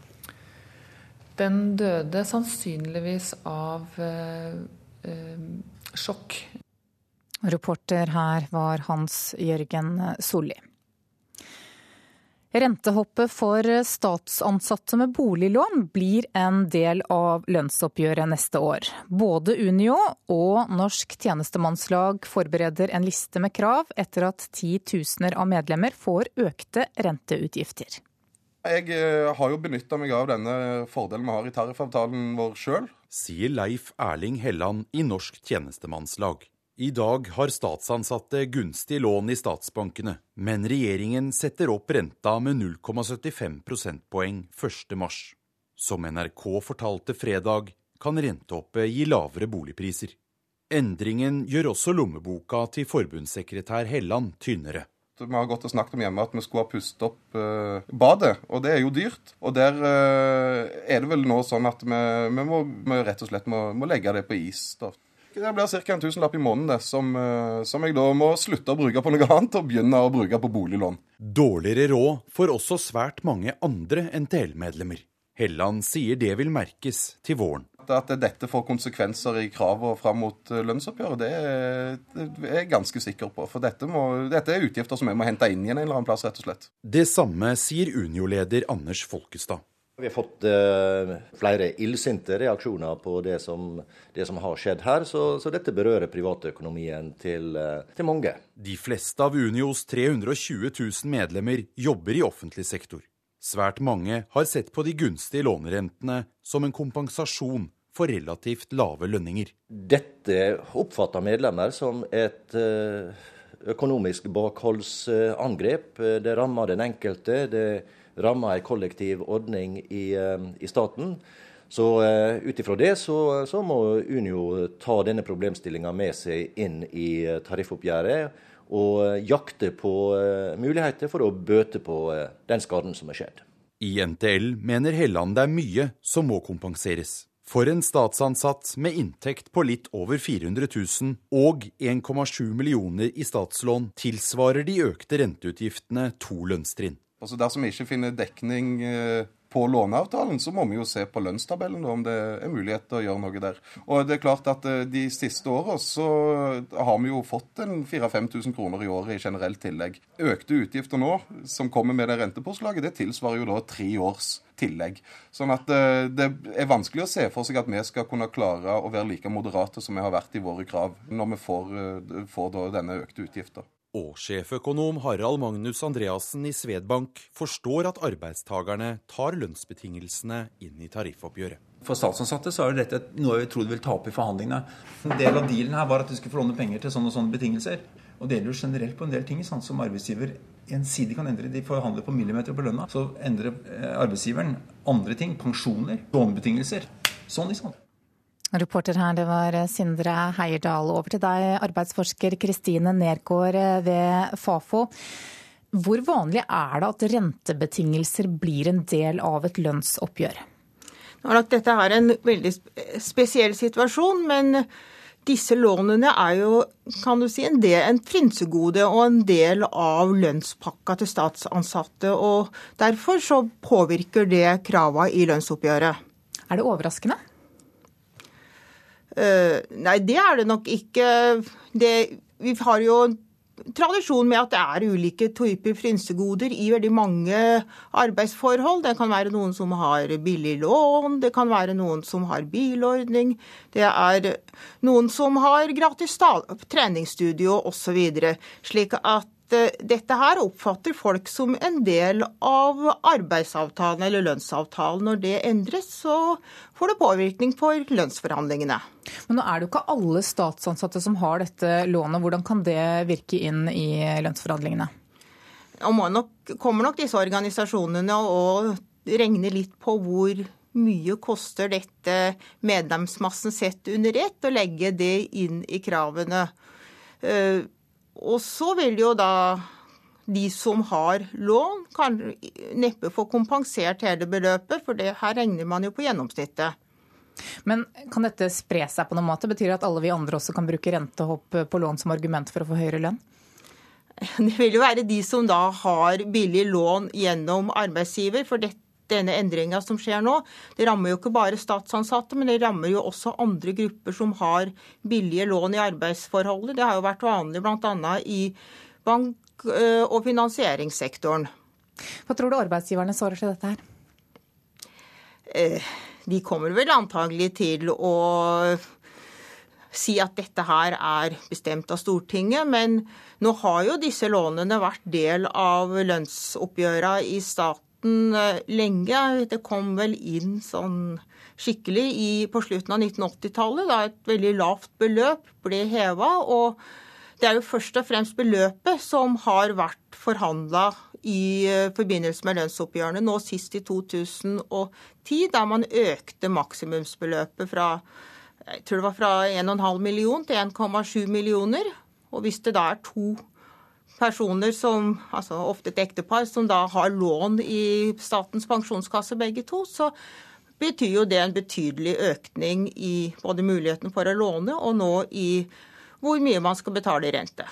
Den døde sannsynligvis av eh, eh, sjokk Reporter her var Hans Jørgen Solli. Rentehoppet for statsansatte med boliglån blir en del av lønnsoppgjøret neste år. Både Unio og Norsk tjenestemannslag forbereder en liste med krav etter at titusener av medlemmer får økte renteutgifter. Jeg eh, har jo benytta meg av denne fordelen vi har i tariffavtalen vår sjøl. Sier Leif Erling Helland i Norsk tjenestemannslag. I dag har statsansatte gunstig lån i statsbankene, men regjeringen setter opp renta med 0,75 prosentpoeng 1.3. Som NRK fortalte fredag, kan rentehoppet gi lavere boligpriser. Endringen gjør også lommeboka til forbundssekretær Helland tynnere. Vi har gått og snakket om hjemme at vi skulle ha pustet opp uh, badet, og det er jo dyrt. Og der uh, er det vel nå sånn at vi, vi, må, vi rett og slett må, må legge det på is. da. Det blir ca. en tusenlapp i måneden som, eh, som, jeg da må slutte å bruke på noe annet og begynne å bruke på boliglån. Dårligere råd får også svært mange andre NTL-medlemmer. Helland sier det vil merkes til våren. At dette får konsekvenser i kravene fram mot eh, lønnsoppgjøret, det er, det er jeg ganske sikker på. For dette, må, dette, er utgifter som jeg må hente inn igjen en eller annen plass, rett og slett. Det samme sier Unio-leder Anders Folkestad. Vi har fått uh, flere illsinte reaksjoner på det som, det som, har skjedd her, så, så dette berører privatøkonomien til, uh, til, mange. De fleste av Unios 320 000 medlemmer jobber i offentlig sektor. Svært mange har sett på de gunstige lånerentene som en kompensasjon for relativt lave lønninger. Dette oppfatter medlemmer som et uh, økonomisk bakholdsangrep. Det rammer den enkelte. det rammer en kollektiv ordning i, eh, i staten. Så uh, ut ifra det så, så, må Unio ta denne problemstillinga med seg inn i eh, tariffoppgjøret. Og jakte på muligheter for å bøte på den skaden som er skjedd. I NTL mener Helland det er mye som må kompenseres. For en statsansatt med inntekt på litt over 400 000 og 1,7 millioner i statslån tilsvarer de økte renteutgiftene to lønnstrinn. Altså Dersom vi ikke finner dekning eh, på låneavtalen, så må vi jo se på lønnstabellen om det er mulighet til å gjøre noe der. Og det er klart at eh, De siste åra så har vi jo fått en 4000-5000 kroner i året i generelt tillegg. Økte utgifter nå, som kommer med det rentepåslaget, det tilsvarer jo da tre års tillegg. Sånn at eh, det er vanskelig å se for seg at vi skal kunne klare å være like moderate som vi har vært i våre krav, når vi får, får denne økte utgifter. Og sjeføkonom Harald Magnus Andreassen i Svedbank forstår at arbeidstakerne tar lønnsbetingelsene inn i tariffoppgjøret. For statsansatte så er dette noe vi trodde ville ta opp i forhandlingene. En del av dealen her var at du skulle få låne penger til sånne og sånne betingelser. Og det gjelder jo generelt på en del ting sånn som arbeidsgiver ensidig kan endre. De forhandler på millimeter på lønna. Så endrer eh, arbeidsgiveren andre ting. Pensjoner, lånebetingelser. Sånn i sånn. Reporter her, det var Sindre Heierdal. Over til deg, arbeidsforsker Kristine Nergård ved Fafo. Hvor vanlig er det at rentebetingelser blir en del av et lønnsoppgjør? Dette er en veldig spesiell situasjon, men disse lånene er jo kan du si, en, del, en frynsegode og en del av lønnspakka til statsansatte. og Derfor så påvirker det krava i lønnsoppgjøret. Er det overraskende? Uh, nei, det er det nok ikke. Det, vi har jo tradisjon med at det er ulike typer frynsegoder i veldig mange arbeidsforhold. Det kan være noen som har billig lån, det kan være noen som har bilordning, det er noen som har gratis treningsstudio osv. Slik at Eh, dette her oppfatter folk som en del av arbeidsavtalen eller lønnsavtalen. Når det endres, så får det påvirkning på lønnsforhandlingene. Men nå er det jo ikke alle statsansatte som har dette lånet. Hvordan kan det virke inn i lønnsforhandlingene? Og nok, kommer nok disse organisasjonene å regne litt på hvor mye koster dette medlemsmassen sett under ett, og legge det inn i kravene. Og så vil jo da de som har lån, kan neppe få kompensert hele beløpet, for det, her regner man jo på gjennomsnittet. Men kan dette spre seg på noen måte? Betyr det at alle vi andre også kan bruke rentehopp på lån som argument for å få høyere lønn? Det vil jo være de som da har billig lån gjennom arbeidsgiver. For dette denne endringa som skjer nå, det rammer jo ikke bare statsansatte, men det rammer jo også andre grupper som har billige lån i arbeidsforholdet. Det har jo vært vanlig bl.a. i bank- øh, og finansieringssektoren. Hva tror du arbeidsgiverne svarer til dette her? Eh, de kommer vel antagelig til å si at dette her er bestemt av Stortinget, men nå har jo disse lånene vært del av lønnsoppgjøra i staten staten eh, lenge. Det kom vel inn sånn skikkelig i, på slutten av 1980-tallet, da et veldig lavt beløp ble heva. Og det er jo først og fremst beløpet som har vært forhandla i eh, forbindelse med lønnsoppgjørene, nå sist i 2010, da man økte maksimumsbeløpet fra jeg tror det var fra 1,5 million til 1,7 millioner. Og hvis det da er to personer som, altså ofte et ektepar, som da har lån i Statens pensjonskasse begge to, så betyr jo det en betydelig økning i både muligheten for å låne og nå i hvor mye man skal betale i rente.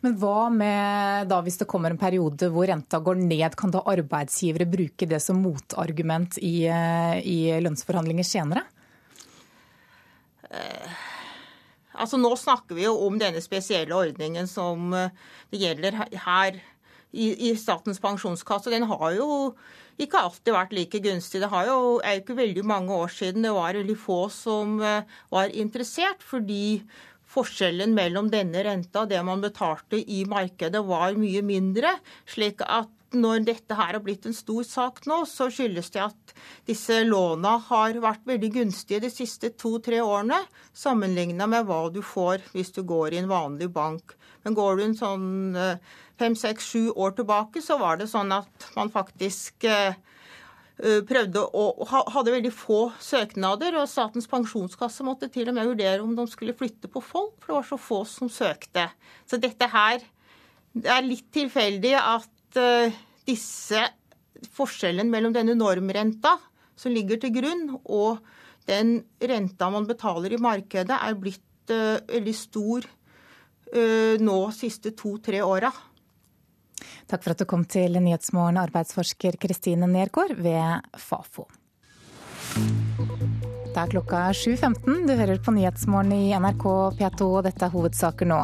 Men hva med da hvis det kommer en periode hvor renta går ned, kan da arbeidsgivere bruke det som motargument i, eh, i lønnsforhandlinger senere? Uh Altså Nå snakker vi jo om denne spesielle ordningen som eh, det gjelder her i, i Statens pensjonskasse. Den har jo ikke alltid vært like gunstig. Det jo, er jo ikke veldig mange år siden det var veldig få som eh, var interessert, fordi forskjellen mellom denne renta og det man betalte i markedet, var mye mindre. slik at når dette her har blitt en stor sak nå, så skyldes det at disse låna har vært veldig gunstige de siste to-tre årene, sammenligna med hva du får hvis du går i en vanlig bank. Men går du en sånn eh, fem, seks, sju år tilbake, så var det sånn at man faktisk eh, eh, prøvde å, hadde veldig få søknader, og Statens pensjonskasse måtte til og med vurdere om de skulle flytte på folk, for det var så få som søkte. Så dette her det er litt tilfeldig at Eh, disse forskjellen mellom denne normrenta som ligger til grunn, og den renta man betaler i markedet, er blitt uh, veldig stor uh, nå siste to-tre åra. Takk for at du kom til Nyhetsmorgen, arbeidsforsker Kristine Nergård ved Fafo. Det er klokka 7.15. Du hører på Nyhetsmorgen i NRK P2, og dette er hovedsaker nå.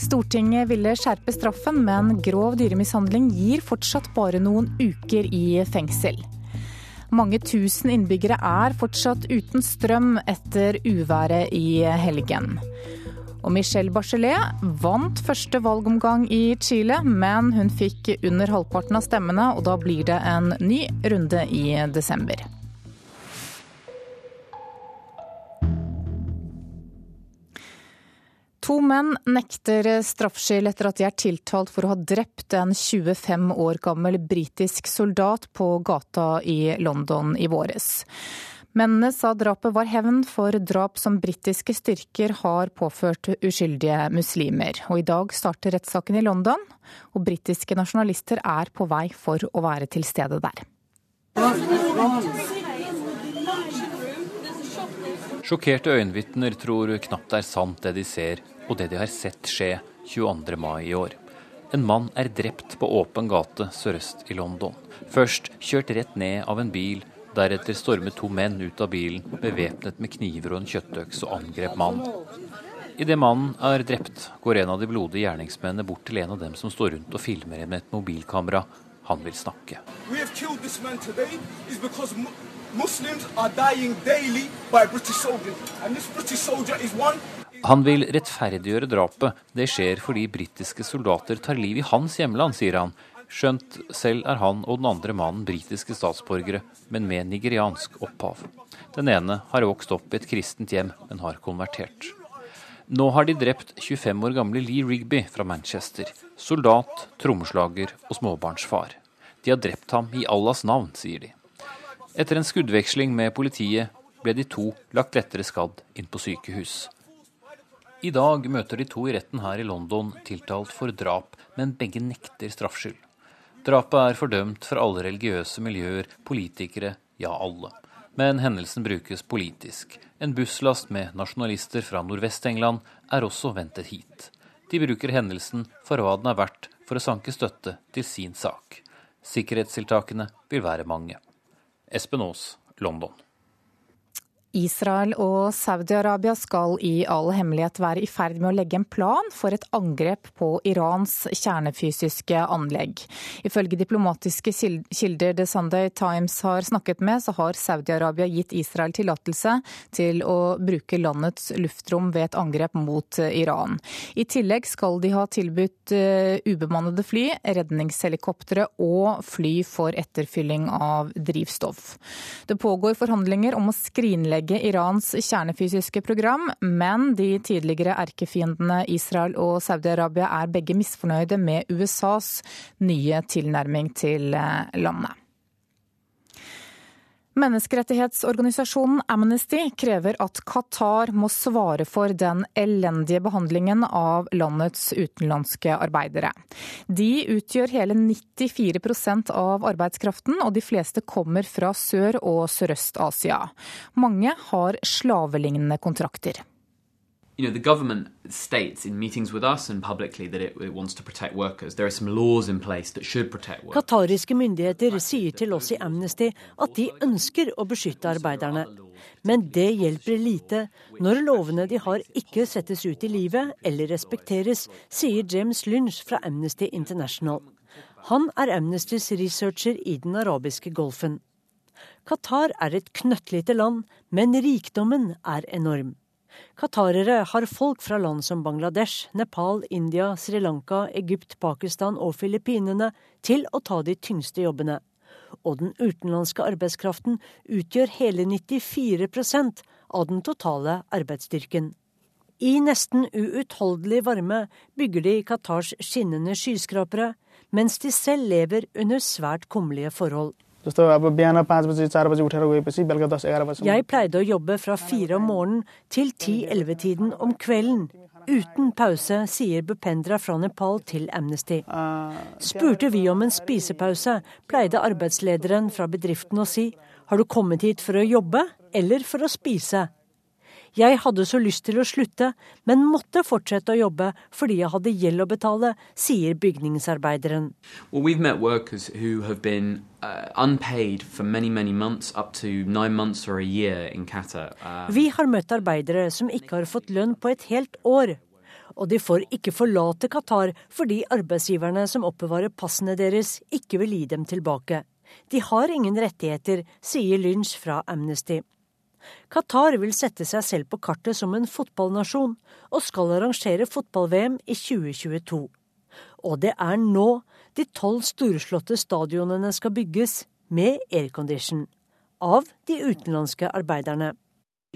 Stortinget ville skjerpe straffen, men grov dyremishandling gir fortsatt bare noen uker i fengsel. Mange tusen innbyggere er fortsatt uten strøm etter uværet i helgen. Og Michelle Bachelet vant første valgomgang i Chile, men hun fikk under halvparten av stemmene, og da blir det en ny runde i desember. To menn nekter straffskyld etter at de er tiltalt for å ha drept en 25 år gammel britisk soldat på gata i London i våres. Mennene sa drapet var hevn for drap som britiske styrker har påført uskyldige muslimer. Og i dag starter rettssaken i London, og britiske nasjonalister er på vei for å være til stede der. Sjokkerte øyenvitner tror knapt det er sant det de ser, og det de har sett skje 22. mai i år. En mann er drept på åpen gate sørøst i London. Først kjørt rett ned av en bil, deretter stormet to menn ut av bilen bevæpnet med kniver og en kjøttøks og angrep mannen. Idet mannen er drept, går en av de blodige gjerningsmennene bort til en av dem som står rundt og filmer med et mobilkamera. Han vil snakke. Muslims are dying daily by British soldiers, and this British soldier is one han vil rettferdiggjøre drapet. Det skjer fordi britiske soldater tar liv i hans hjemland, sier han. Skjønt selv er han og den andre mannen britiske statsborgere, men med nigeriansk opphav. Den ene har vokst opp i et kristent hjem, men har konvertert. Nå har de drept 25 år gamle Lee Rigby fra Manchester. Soldat, trommeslager og småbarnsfar. De har drept ham i Allahs navn, sier de. Etter en skuddveksling med politiet ble de to lagt lettere skadd inn på sykehus. I dag møter de to i retten her i London tiltalt for drap, men begge nekter straffskyld. Drapet er fordømt fra alle religiøse miljøer, politikere, ja alle. Men hendelsen brukes politisk. En busslast med nasjonalister fra Nordvest-England er også ventet hit. De bruker hendelsen for hva den er verdt for å sanke støtte til sin sak. Sikkerhetstiltakene vil være mange. Espen Aas, London. Israel og Saudi-Arabia skal i all hemmelighet være i ferd med å legge en plan for et angrep på Irans kjernefysiske anlegg. Ifølge diplomatiske kilder The Sunday Times har snakket med, så har Saudi-Arabia gitt Israel tillatelse til å bruke landets luftrom ved et angrep mot Iran. I tillegg skal de ha tilbudt eh, ubemannede fly, redningshelikoptre og fly for etterfylling av drivstoff. Det pågår forhandlinger om å skrinlegge ødelegge Irans kjernefysiske program, men de tidligere erkefiendene Israel og Saudi-Arabia er begge misfornøyde med USAs nye tilnærming til eh, landet. Menneskerettighetsorganisasjonen Amnesty krever at Qatar må svare for den elendige behandlingen av landets utenlandske arbeidere. De utgjør hele 94% av arbeidskraften, og de fleste kommer fra Sør- og Sørøst-Asia. Mange har slavelignende kontrakter you know, the government states in meetings with us and publicly that it, it, wants to protect workers. There are some laws in place that should protect workers. Qatariske myndigheter sier til oss i Amnesty at de ønsker å beskytte arbeiderne. Men det hjelper lite når lovene de har ikke settes ut i livet eller respekteres, sier James Lynch fra Amnesty International. Han er Amnestys researcher i den arabiske golfen. Qatar er et knøttlite land, men rikdommen er enorm. Qatarere har folk fra land som Bangladesh, Nepal, India, Sri Lanka, Egypt, Pakistan og Filippinene til å ta de tyngste jobbene. Og den utenlandske arbeidskraften utgjør hele 94% av den totale arbeidsstyrken. I nesten uutholdelig varme bygger de Qatars skinnende skyskrapere, mens de selv lever under svært kummerlige forhold. Jeg pleide å jobbe fra fire om morgenen til ti-elleve-tiden om kvelden. Uten pause, sier Bupendra fra Nepal til Amnesty. Spurte vi om en spisepause, pleide arbeidslederen fra bedriften å si har du kommet hit for å jobbe eller for å spise? Jeg hadde så lyst til å slutte, men måtte fortsette å jobbe fordi jeg hadde gjeld å betale, sier bygningsarbeideren. Well, been uh, many, many months. Uh, Vi har møtt arbeidere som ikke har fått lønn på et helt år. Og de får ikke forlate Qatar fordi arbeidsgiverne som oppbevarer passene deres, ikke vil gi dem tilbake. De har ingen rettigheter, sier Lynch fra Amnesty. Qatar vil sette seg selv på kartet som en fotballnasjon, og skal arrangere fotball-VM i 2022. Og det er nå de tolv storslåtte stadionene skal bygges, med aircondition. Av de utenlandske arbeiderne.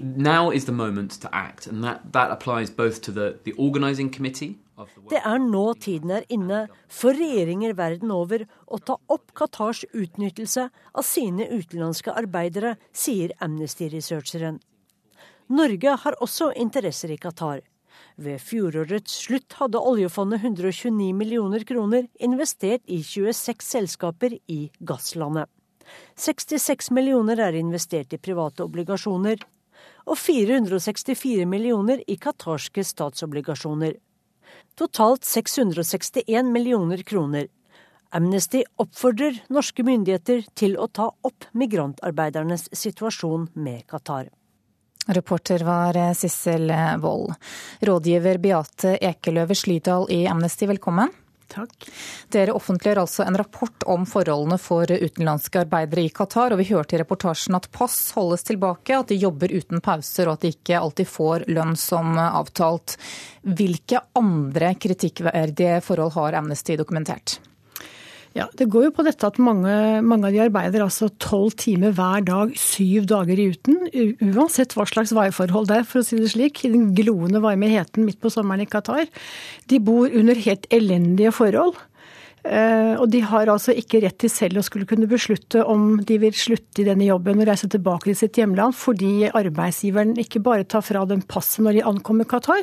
Now is the moment to act, and that, that applies both to the, the organizing committee det er nå tiden er inne for regjeringer verden over å ta opp Qatars utnyttelse av sine utenlandske arbeidere, sier Amnesty-researcheren. Norge har også interesser i Qatar. Ved fjorårets slutt hadde oljefondet 129 millioner kroner investert i 26 selskaper i gasslandet. 66 millioner er investert i private obligasjoner, og 464 millioner i qatarske statsobligasjoner totalt 661 millioner kroner. Amnesty oppfordrer norske myndigheter til å ta opp migrantarbeidernes situasjon med Qatar. Reporter var Sissel Wold. Rådgiver Beate Ekeløve Slydal i Amnesty, velkommen. Takk. Dere offentliggjør altså en rapport om forholdene for utenlandske arbeidere i Qatar. og Vi hørte i reportasjen at pass holdes tilbake, at de jobber uten pauser og at de ikke alltid får lønn som avtalt. Hvilke andre kritikkverdige forhold har Amnesty dokumentert? Ja, Det går jo på dette at mange, mange av de arbeider altså tolv timer hver dag, syv dager i uten. Uansett hva slags værforhold det er, for å si det slik. I den gloende varme heten midt på sommeren i Qatar. De bor under helt elendige forhold. Eh, og de har altså ikke rett til selv å skulle kunne beslutte om de vil slutte i denne jobben og reise tilbake til sitt hjemland, fordi arbeidsgiveren ikke bare tar fra dem passet når de ankommer Qatar,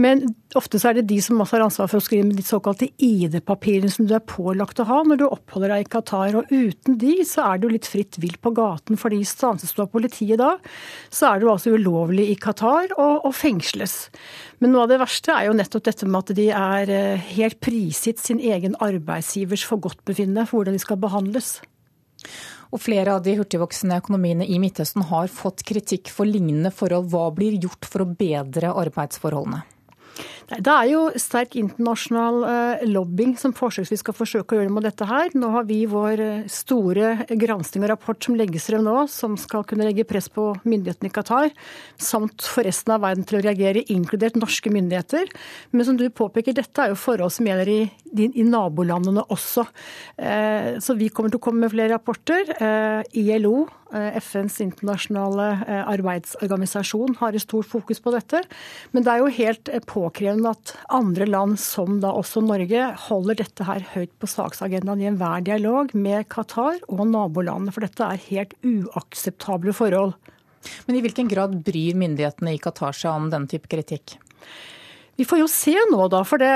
men ofte så er det de som også har ansvar for å skrive med de såkalte ID-papirene som du er pålagt å ha når du oppholder deg i Qatar. Og uten de så er du litt fritt vilt på gaten, fordi stanses du av politiet da, så er du altså ulovlig i Qatar og, og fengsles. Men noe av det verste er jo nettopp dette med at de er eh, helt prisgitt sin egen arbeidsgivers forgodtbefinnende for hvordan de skal behandles. Og flere av de hurtigvoksende økonomiene i Midtøsten har fått kritikk for lignende forhold. Hva blir gjort for å bedre arbeidsforholdene? Det er jo sterk internasjonal eh, lobbying som forsøksvis skal forsøke å gjøre med dette her. Nå har vi vår eh, store gransking og rapport som legges frem nå, som skal kunne legge press på myndighetene i Qatar, samt for resten av verden til å reagere, inkludert norske myndigheter. Men som du påpeker, dette er jo forhold som gjelder i, i nabolandene også. Eh, så vi kommer til å komme med flere rapporter. ILO FNs internasjonale eh, arbeidsorganisasjon har et stort fokus på dette. Men det er jo helt eh, påkrevende at andre land, som da også Norge, holder dette her høyt på saksagendaen i enhver dialog med Qatar og nabolandene. For dette er helt uakseptable forhold. Men i hvilken grad bryr myndighetene i Qatar seg om denne type kritikk? Vi får jo se nå, da. For det,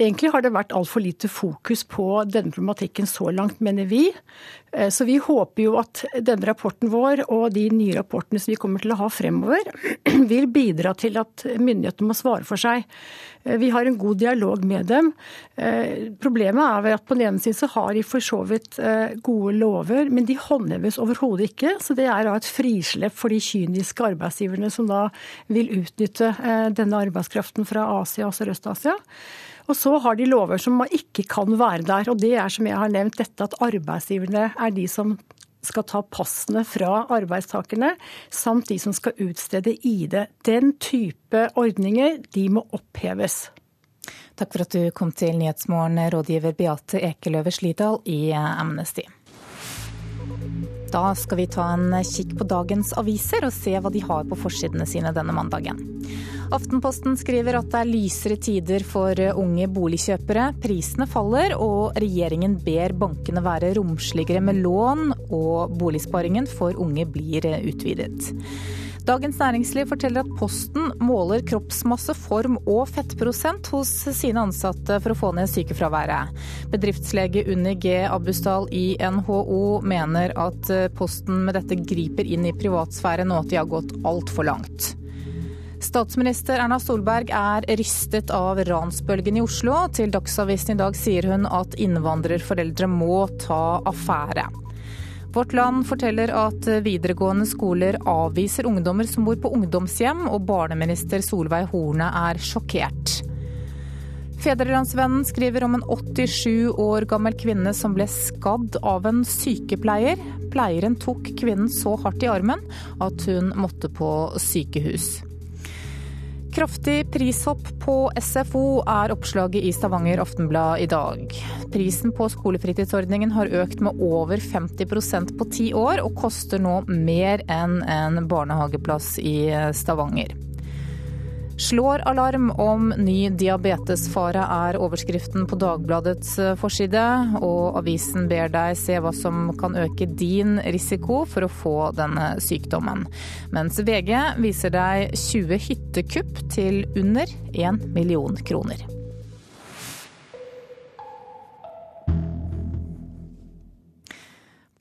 egentlig har det vært altfor lite fokus på denne problematikken så langt, mener vi. Eh, så vi håper jo at denne rapporten vår og de nye rapportene som vi kommer til å ha fremover, *clears throat* vil bidra til at myndighetene må svare for seg. Eh, vi har en god dialog med dem. Eh, problemet er at på den ene siden så har de for så vidt gode lover, men de håndheves overhodet ikke. Så det er da et frislepp for de kyniske arbeidsgiverne som da vil utnytte denne arbeidskraften fra Asia og Sørøst-Asia. Og så har de lover som ikke kan være der. Og det er som jeg har nevnt dette at arbeidsgiverne er de som skal ta passene fra arbeidstakerne, samt de som skal utstede ID. Den type ordninger, de må oppheves. Takk for at du kom til Nyhetsmorgen, rådgiver Beate Ekeløve Slidal i Amnesty. Da skal vi ta en kikk på dagens aviser og se hva de har på forsidene sine denne mandagen. Aftenposten skriver at det er lysere tider for unge boligkjøpere. Prisene faller, og regjeringen ber bankene være romsligere med lån, og boligsparingen for unge blir utvidet. Dagens Næringsliv forteller at Posten måler kroppsmasse, form og fettprosent hos sine ansatte for å få ned sykefraværet. Bedriftslege Unni G. Abusdal i NHO mener at Posten med dette griper inn i privatsfæren og at de har gått altfor langt. Statsminister Erna Solberg er rystet av ransbølgen i Oslo. Til Dagsavisen i dag sier hun at innvandrerforeldre må ta affære. Vårt Land forteller at videregående skoler avviser ungdommer som bor på ungdomshjem, og barneminister Solveig Horne er sjokkert. Fedrelandsvennen skriver om en 87 år gammel kvinne som ble skadd av en sykepleier. Pleieren tok kvinnen så hardt i armen at hun måtte på sykehus. Kraftig prishopp på SFO er oppslaget i Stavanger Aftenblad i dag. Prisen på skolefritidsordningen har økt med over 50% på ti år, og koster nå mer enn en barnehageplass i Stavanger. Slår alarm om ny diabetesfare, er overskriften på Dagbladets eh, forside. Og avisen ber deg se hva som kan øke din risiko for å få denne sykdommen. Mens VG viser deg 20 hyttekupp til under 1 million kroner.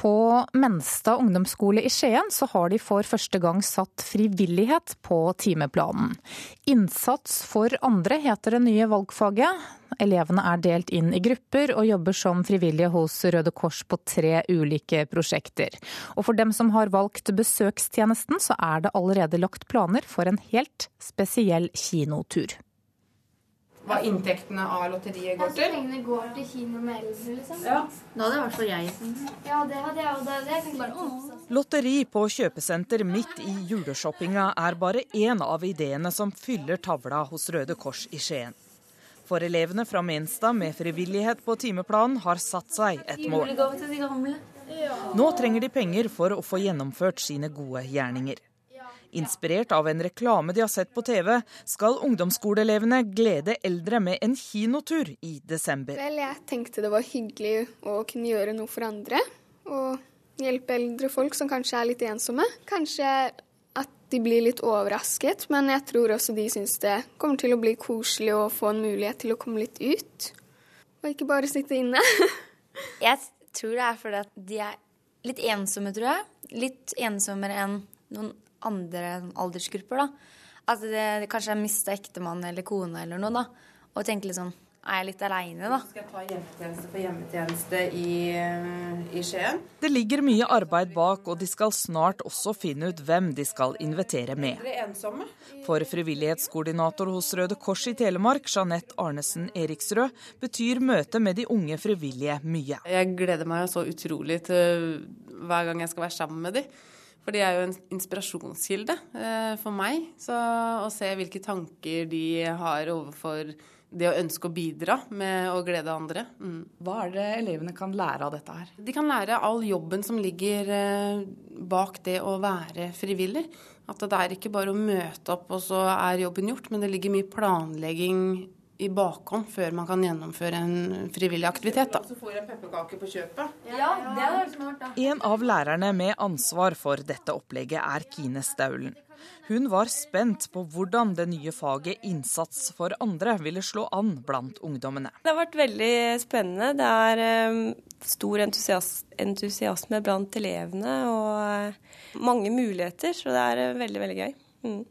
På Menstad ungdomsskole i Skien så har de for første gang satt frivillighet på timeplanen. Innsats for andre heter det nye valgfaget. Elevene er delt inn i grupper og jobber som frivillige hos Røde Kors på tre ulike prosjekter. Og for dem som har valgt besøkstjenesten, så er det allerede lagt planer for en helt spesiell kinotur hva inntektene av lotteriet går til. Ja, så Pengene går til kino med eldre, liksom. Ja. Da hadde i hvert fall jeg. Ja, det hadde jeg òg. Det kan bare Lotteri på kjøpesenter midt i juleshoppinga er bare én av ideene som fyller tavla hos Røde Kors i Skien. For elevene fra Menstad med frivillighet på timeplanen har satt seg et mål. Nå trenger de penger for å få gjennomført sine gode gjerninger. Inspirert av en reklame de har sett på TV, skal ungdomsskoleelevene glede eldre med en kinotur i desember. Vel, jeg tenkte det var hyggelig å kunne gjøre noe for andre. Og hjelpe eldre folk som kanskje er litt ensomme. Kanskje at de blir litt overrasket, men jeg tror også de syns det kommer til å bli koselig å få en mulighet til å komme litt ut. Og ikke bare sitte inne. *laughs* jeg tror det er fordi at de er litt ensomme, tror jeg. Litt ensommere enn noen andre aldersgrupper. da. At det, det kanskje er mista ektemann eller kone eller noe. da. Og tenke litt sånn er jeg litt aleine, da? Skal jeg ta hjemmetjeneste på hjemmetjeneste i, i, Skien? Det ligger mye arbeid bak, og de skal snart også finne ut hvem de skal invitere med. For frivillighetskoordinator hos Røde Kors i Telemark, Jeanette Arnesen Eriksrød, betyr møtet med de unge frivillige mye. Jeg gleder meg så utrolig til hver gang jeg skal være sammen med dem. For de er jo en inspirasjonskilde eh, for meg. Så å se hvilke tanker de har overfor det å ønske å bidra med å glede andre. Mm. Hva er det elevene kan lære av dette her? De kan lære all jobben som ligger eh, bak det å være frivillig. At det er ikke bare å møte opp og så er jobben gjort, men det ligger mye planlegging i bakhånd før man kan gjennomføre en frivillig aktivitet. Da. Så får en pepperkake på kjøpet. Ja, det er smart da. En av lærerne med ansvar for dette opplegget er Kine Staulen. Hun var spent på hvordan det nye faget innsats for andre ville slå an blant ungdommene. Det har vært veldig spennende. Det er um, stor entusiasme blant elevene og uh, mange muligheter, så det er uh, veldig, veldig gøy. Mm.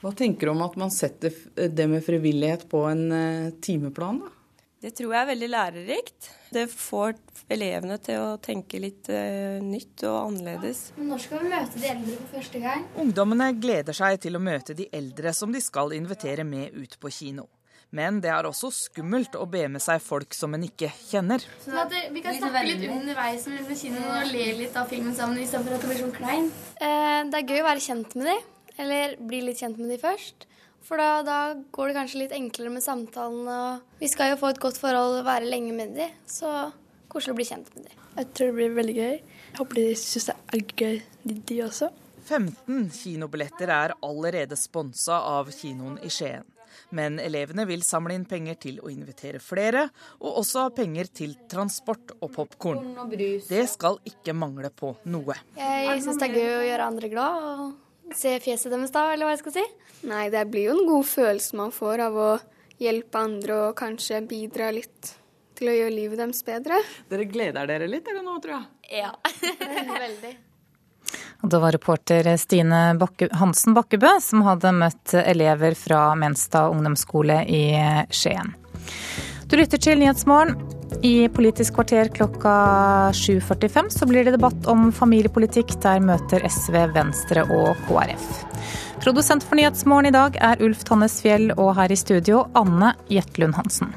Hva tenker du om at man setter det med frivillighet på en eh, timeplan? da? Det tror jeg er veldig lærerikt. Det får elevene til å tenke litt uh, nytt og annerledes. Men når skal vi møte de eldre for første gang? Ungdommene gleder seg til å møte de eldre som de skal invitere med ut på kino. Men det er også skummelt å be med seg folk som en ikke kjenner. Sånn at Vi kan snakke litt underveis med kinoen og le litt av filmen sammen istedenfor at det blir sånn klein. Eh, det er gøy å være kjent med dem. Eller bli litt kjent med de først. For da, da, går det kanskje litt enklere med samtalen. Og vi skal jo få et godt forhold og være lenge med de, så koselig å bli kjent med de. Jeg tror det blir veldig gøy. Jeg håper de syns det er gøy, de, de også. 15 kinobilletter er allerede sponsa av kinoen i Skien. Men elevene vil samle inn penger til å invitere flere, og også ha penger til transport og popkorn. Det skal ikke mangle på noe. Jeg syns det er gøy å gjøre andre glad. og se fjeset deres da, eller hva jeg skal si? Nei, det blir jo en god følelse man får av å hjelpe andre og kanskje bidra litt til å gjøre livet deres bedre. Dere gleder dere litt, eller nå, tror jeg? Ja, *laughs* veldig. Da det var reporter Stine Bakke, Hansen Bakkebø som hadde møtt elever fra Menstad ungdomsskole i Skien. Du lytter til Nyhetsmorgen. I Politisk kvarter klokka 7.45 så blir det debatt om familiepolitikk. Der møter SV, Venstre og KrF. Produsent for Nyhetsmorgen i dag er Ulf Tannes Fjell, og her i studio Anne Jetlund Hansen.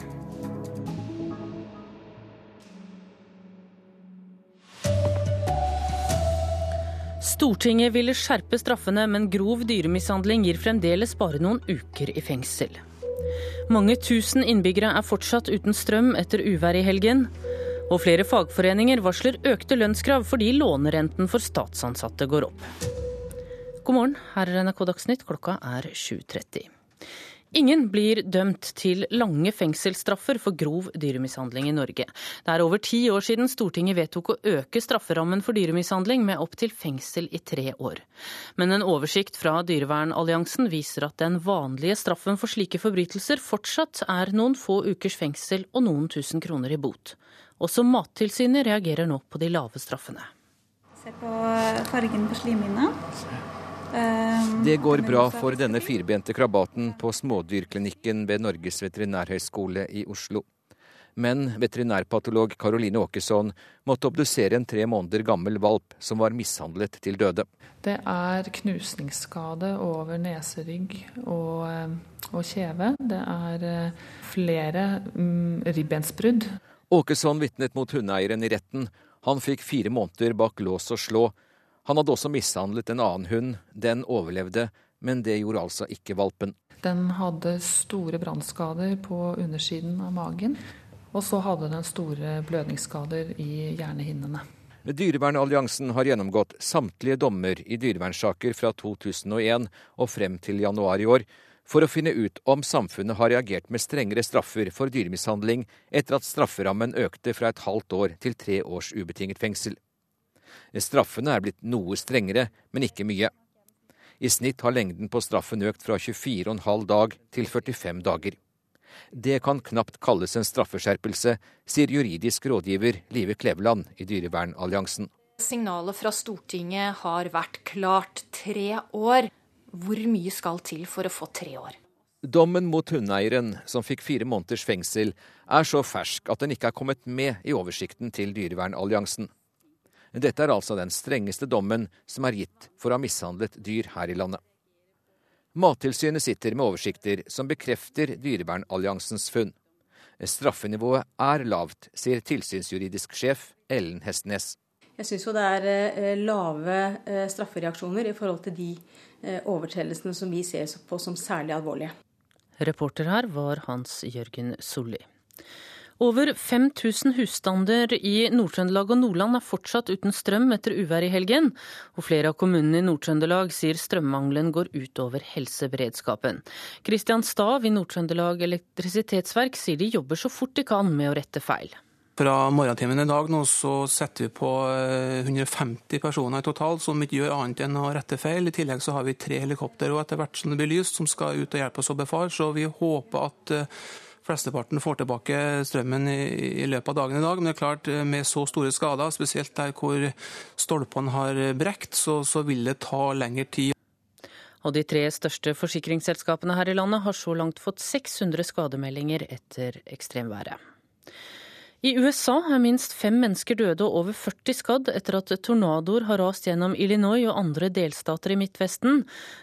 Stortinget ville skjerpe straffene, men grov dyremishandling gir fremdeles bare noen uker i fengsel. Mange tusen innbyggere er fortsatt uten strøm etter uvær i helgen. Og flere fagforeninger varsler økte lønnskrav fordi lånerenten for statsansatte går opp. God morgen, her er NRK Dagsnytt, klokka er 7.30. Ingen blir dømt til lange fengselsstraffer for grov dyremishandling i Norge. Det er over ti år siden Stortinget vedtok å øke strafferammen for dyremishandling med opptil fengsel i tre år. Men en oversikt fra Dyrevernalliansen viser at den vanlige straffen for slike forbrytelser fortsatt er noen få ukers fengsel og noen tusen kroner i bot. Også Mattilsynet reagerer nå på de lave straffene. Se på fargen på slimhinna. Ehm, det går bra for denne firbente krabaten på smådyrklinikken ved Norges veterinærhøgskole i Oslo. Men veterinærpatolog Karoline Åkesson måtte obdusere en tre måneder gammel valp som var mishandlet til døde. Det er knusningsskade over neserygg og, eh, og kjeve. Det er eh, flere mm, ribbensbrudd. Åkesson vitnet mot hundeeieren i retten. Han fikk fire måneder bak lås og slå han hadde også mishandlet en annen hund. Den overlevde, men det gjorde altså ikke valpen. Den hadde store brannskader på undersiden av magen. Og så hadde den store blødningsskader i hjernehinnene. Dyrevernalliansen har gjennomgått samtlige dommer i dyrevernsaker fra 2001 og frem til januar i år, for å finne ut om samfunnet har reagert med strengere straffer for dyremishandling etter at strafferammen økte fra et halvt år til tre års ubetinget fengsel. Straffene er blitt noe strengere, men ikke mye. I snitt har lengden på straffen økt fra 24,5 dag til 45 dager. Det kan knapt kalles en straffeskjerpelse, sier juridisk rådgiver Live Kleveland i Dyrevernalliansen. Signalet fra Stortinget har vært klart tre år. Hvor mye skal til for å få tre år? Dommen mot hundeeieren, som fikk fire måneders fengsel, er så fersk at den ikke er kommet med i oversikten til Dyrevernalliansen. Dette er altså den strengeste dommen som er gitt for å ha mishandlet dyr her i landet. Mattilsynet sitter med oversikter som bekrefter Dyrevernalliansens funn. Straffenivået er lavt, sier tilsynsjuridisk sjef Ellen Hestnes. Jeg syns jo det er eh, lave eh, straffereaksjoner i forhold til de eh, overtredelsene som vi ser på som særlig alvorlige. Reporter her var Hans Jørgen Solli. Over 5000 husstander i Nord-Trøndelag og Nordland er fortsatt uten strøm etter uvær i helgen, og flere av kommunene i Nord-Trøndelag sier strømmangelen går utover helseberedskapen. Kristian Stav i Nord-Trøndelag elektrisitetsverk sier de jobber så fort de kan med å rette feil. Fra morgentimen i dag nå så setter vi på 150 eh, personer i totalt som ikke gjør annet enn å rette feil. I tillegg så har vi tre helikopter og etter hvert som det blir lyst, som skal ut og hjelpe oss å befare. Så vi håper at eh, flesteparten får tilbake strømmen i, løpet av dagen i dag. Men det er klart, eh, med så store skader, spesielt der hvor stolpene har brekt, så, så vil det ta lengre tid. Og de tre største forsikringsselskapene her i landet har så langt fått 600 skademeldinger etter ekstremværet. I USA er minst fem mennesker døde og over 40 skadd etter at tornadoer har rast gjennom Illinois og andre delstater i Midtvesten.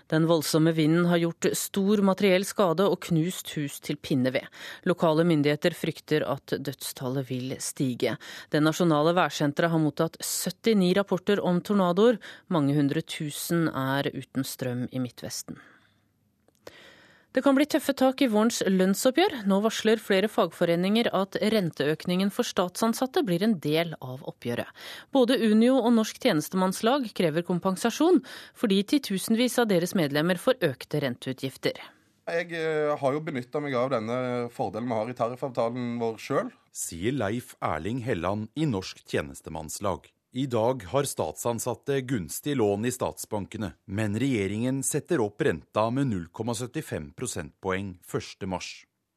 Den voldsomme vinden har gjort stor materiell skade og knust hus til pinneved. Lokale myndigheter frykter at dødstallet vil stige. Det nasjonale værsenteret har mottatt 79 rapporter om tornadoer. Mange hundre tusen er uten strøm i Midtvesten. Det kan bli tøffe tak i vårens lønnsoppgjør. Nå varsler flere fagforeninger at renteøkningen for statsansatte blir en del av oppgjøret. Både Unio og Norsk tjenestemannslag krever kompensasjon, fordi titusenvis av deres medlemmer får økte renteutgifter. Jeg eh, har jo benytta meg av denne fordelen vi har i tariffavtalen vår sjøl. Sier Leif Erling Helland i Norsk tjenestemannslag. I dag har statsansatte gunstig lån i statsbankene, men regjeringen setter opp renta med 0,75 prosentpoeng 1.3.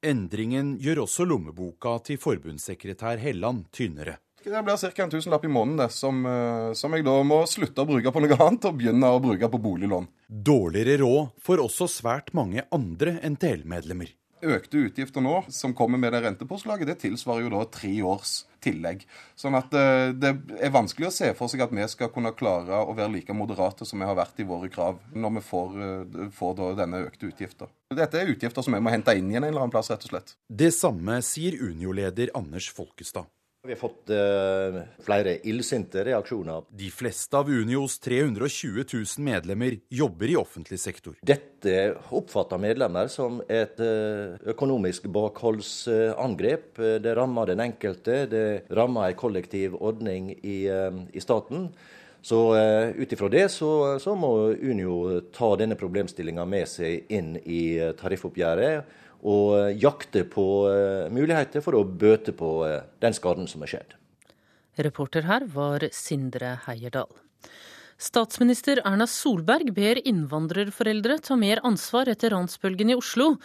Endringen gjør også lommeboka til forbundssekretær Helland tynnere. Det blir ca. en tusenlapp i måneden som, eh, som, jeg da må slutte å bruke på noe annet og begynne å bruke på boliglån. Dårligere råd får også svært mange andre NTL-medlemmer. Økte utgifter nå, som kommer med det rentepåslaget, det tilsvarer jo da tre års tillegg. Sånn at eh, det er vanskelig å se for seg at vi skal kunne klare å være like moderate som vi har vært i våre krav, når vi får, eh, får denne økte utgifter. Dette er utgifter som vi må hente inn igjen en eller annen plass, rett og slett. Det samme sier Unio-leder Anders Folkestad. Vi har fått uh, flere illsinte reaksjoner. De fleste av Unios 320 000 medlemmer jobber i offentlig sektor. Dette oppfatter medlemmer som et uh, økonomisk bakholdsangrep. Det rammer den enkelte, det rammer en kollektiv ordning i, uh, i staten. Så ut ifra det så, så, må Unio ta denne problemstillinga med seg inn i tariffoppgjøret og jakter på eh, muligheter for å bøte på eh, den skaden som er skjedd. Reporter her var Sindre Heierdal. Statsminister Erna Solberg ber innvandrerforeldre ta mer ansvar etter ransbølgen i Oslo.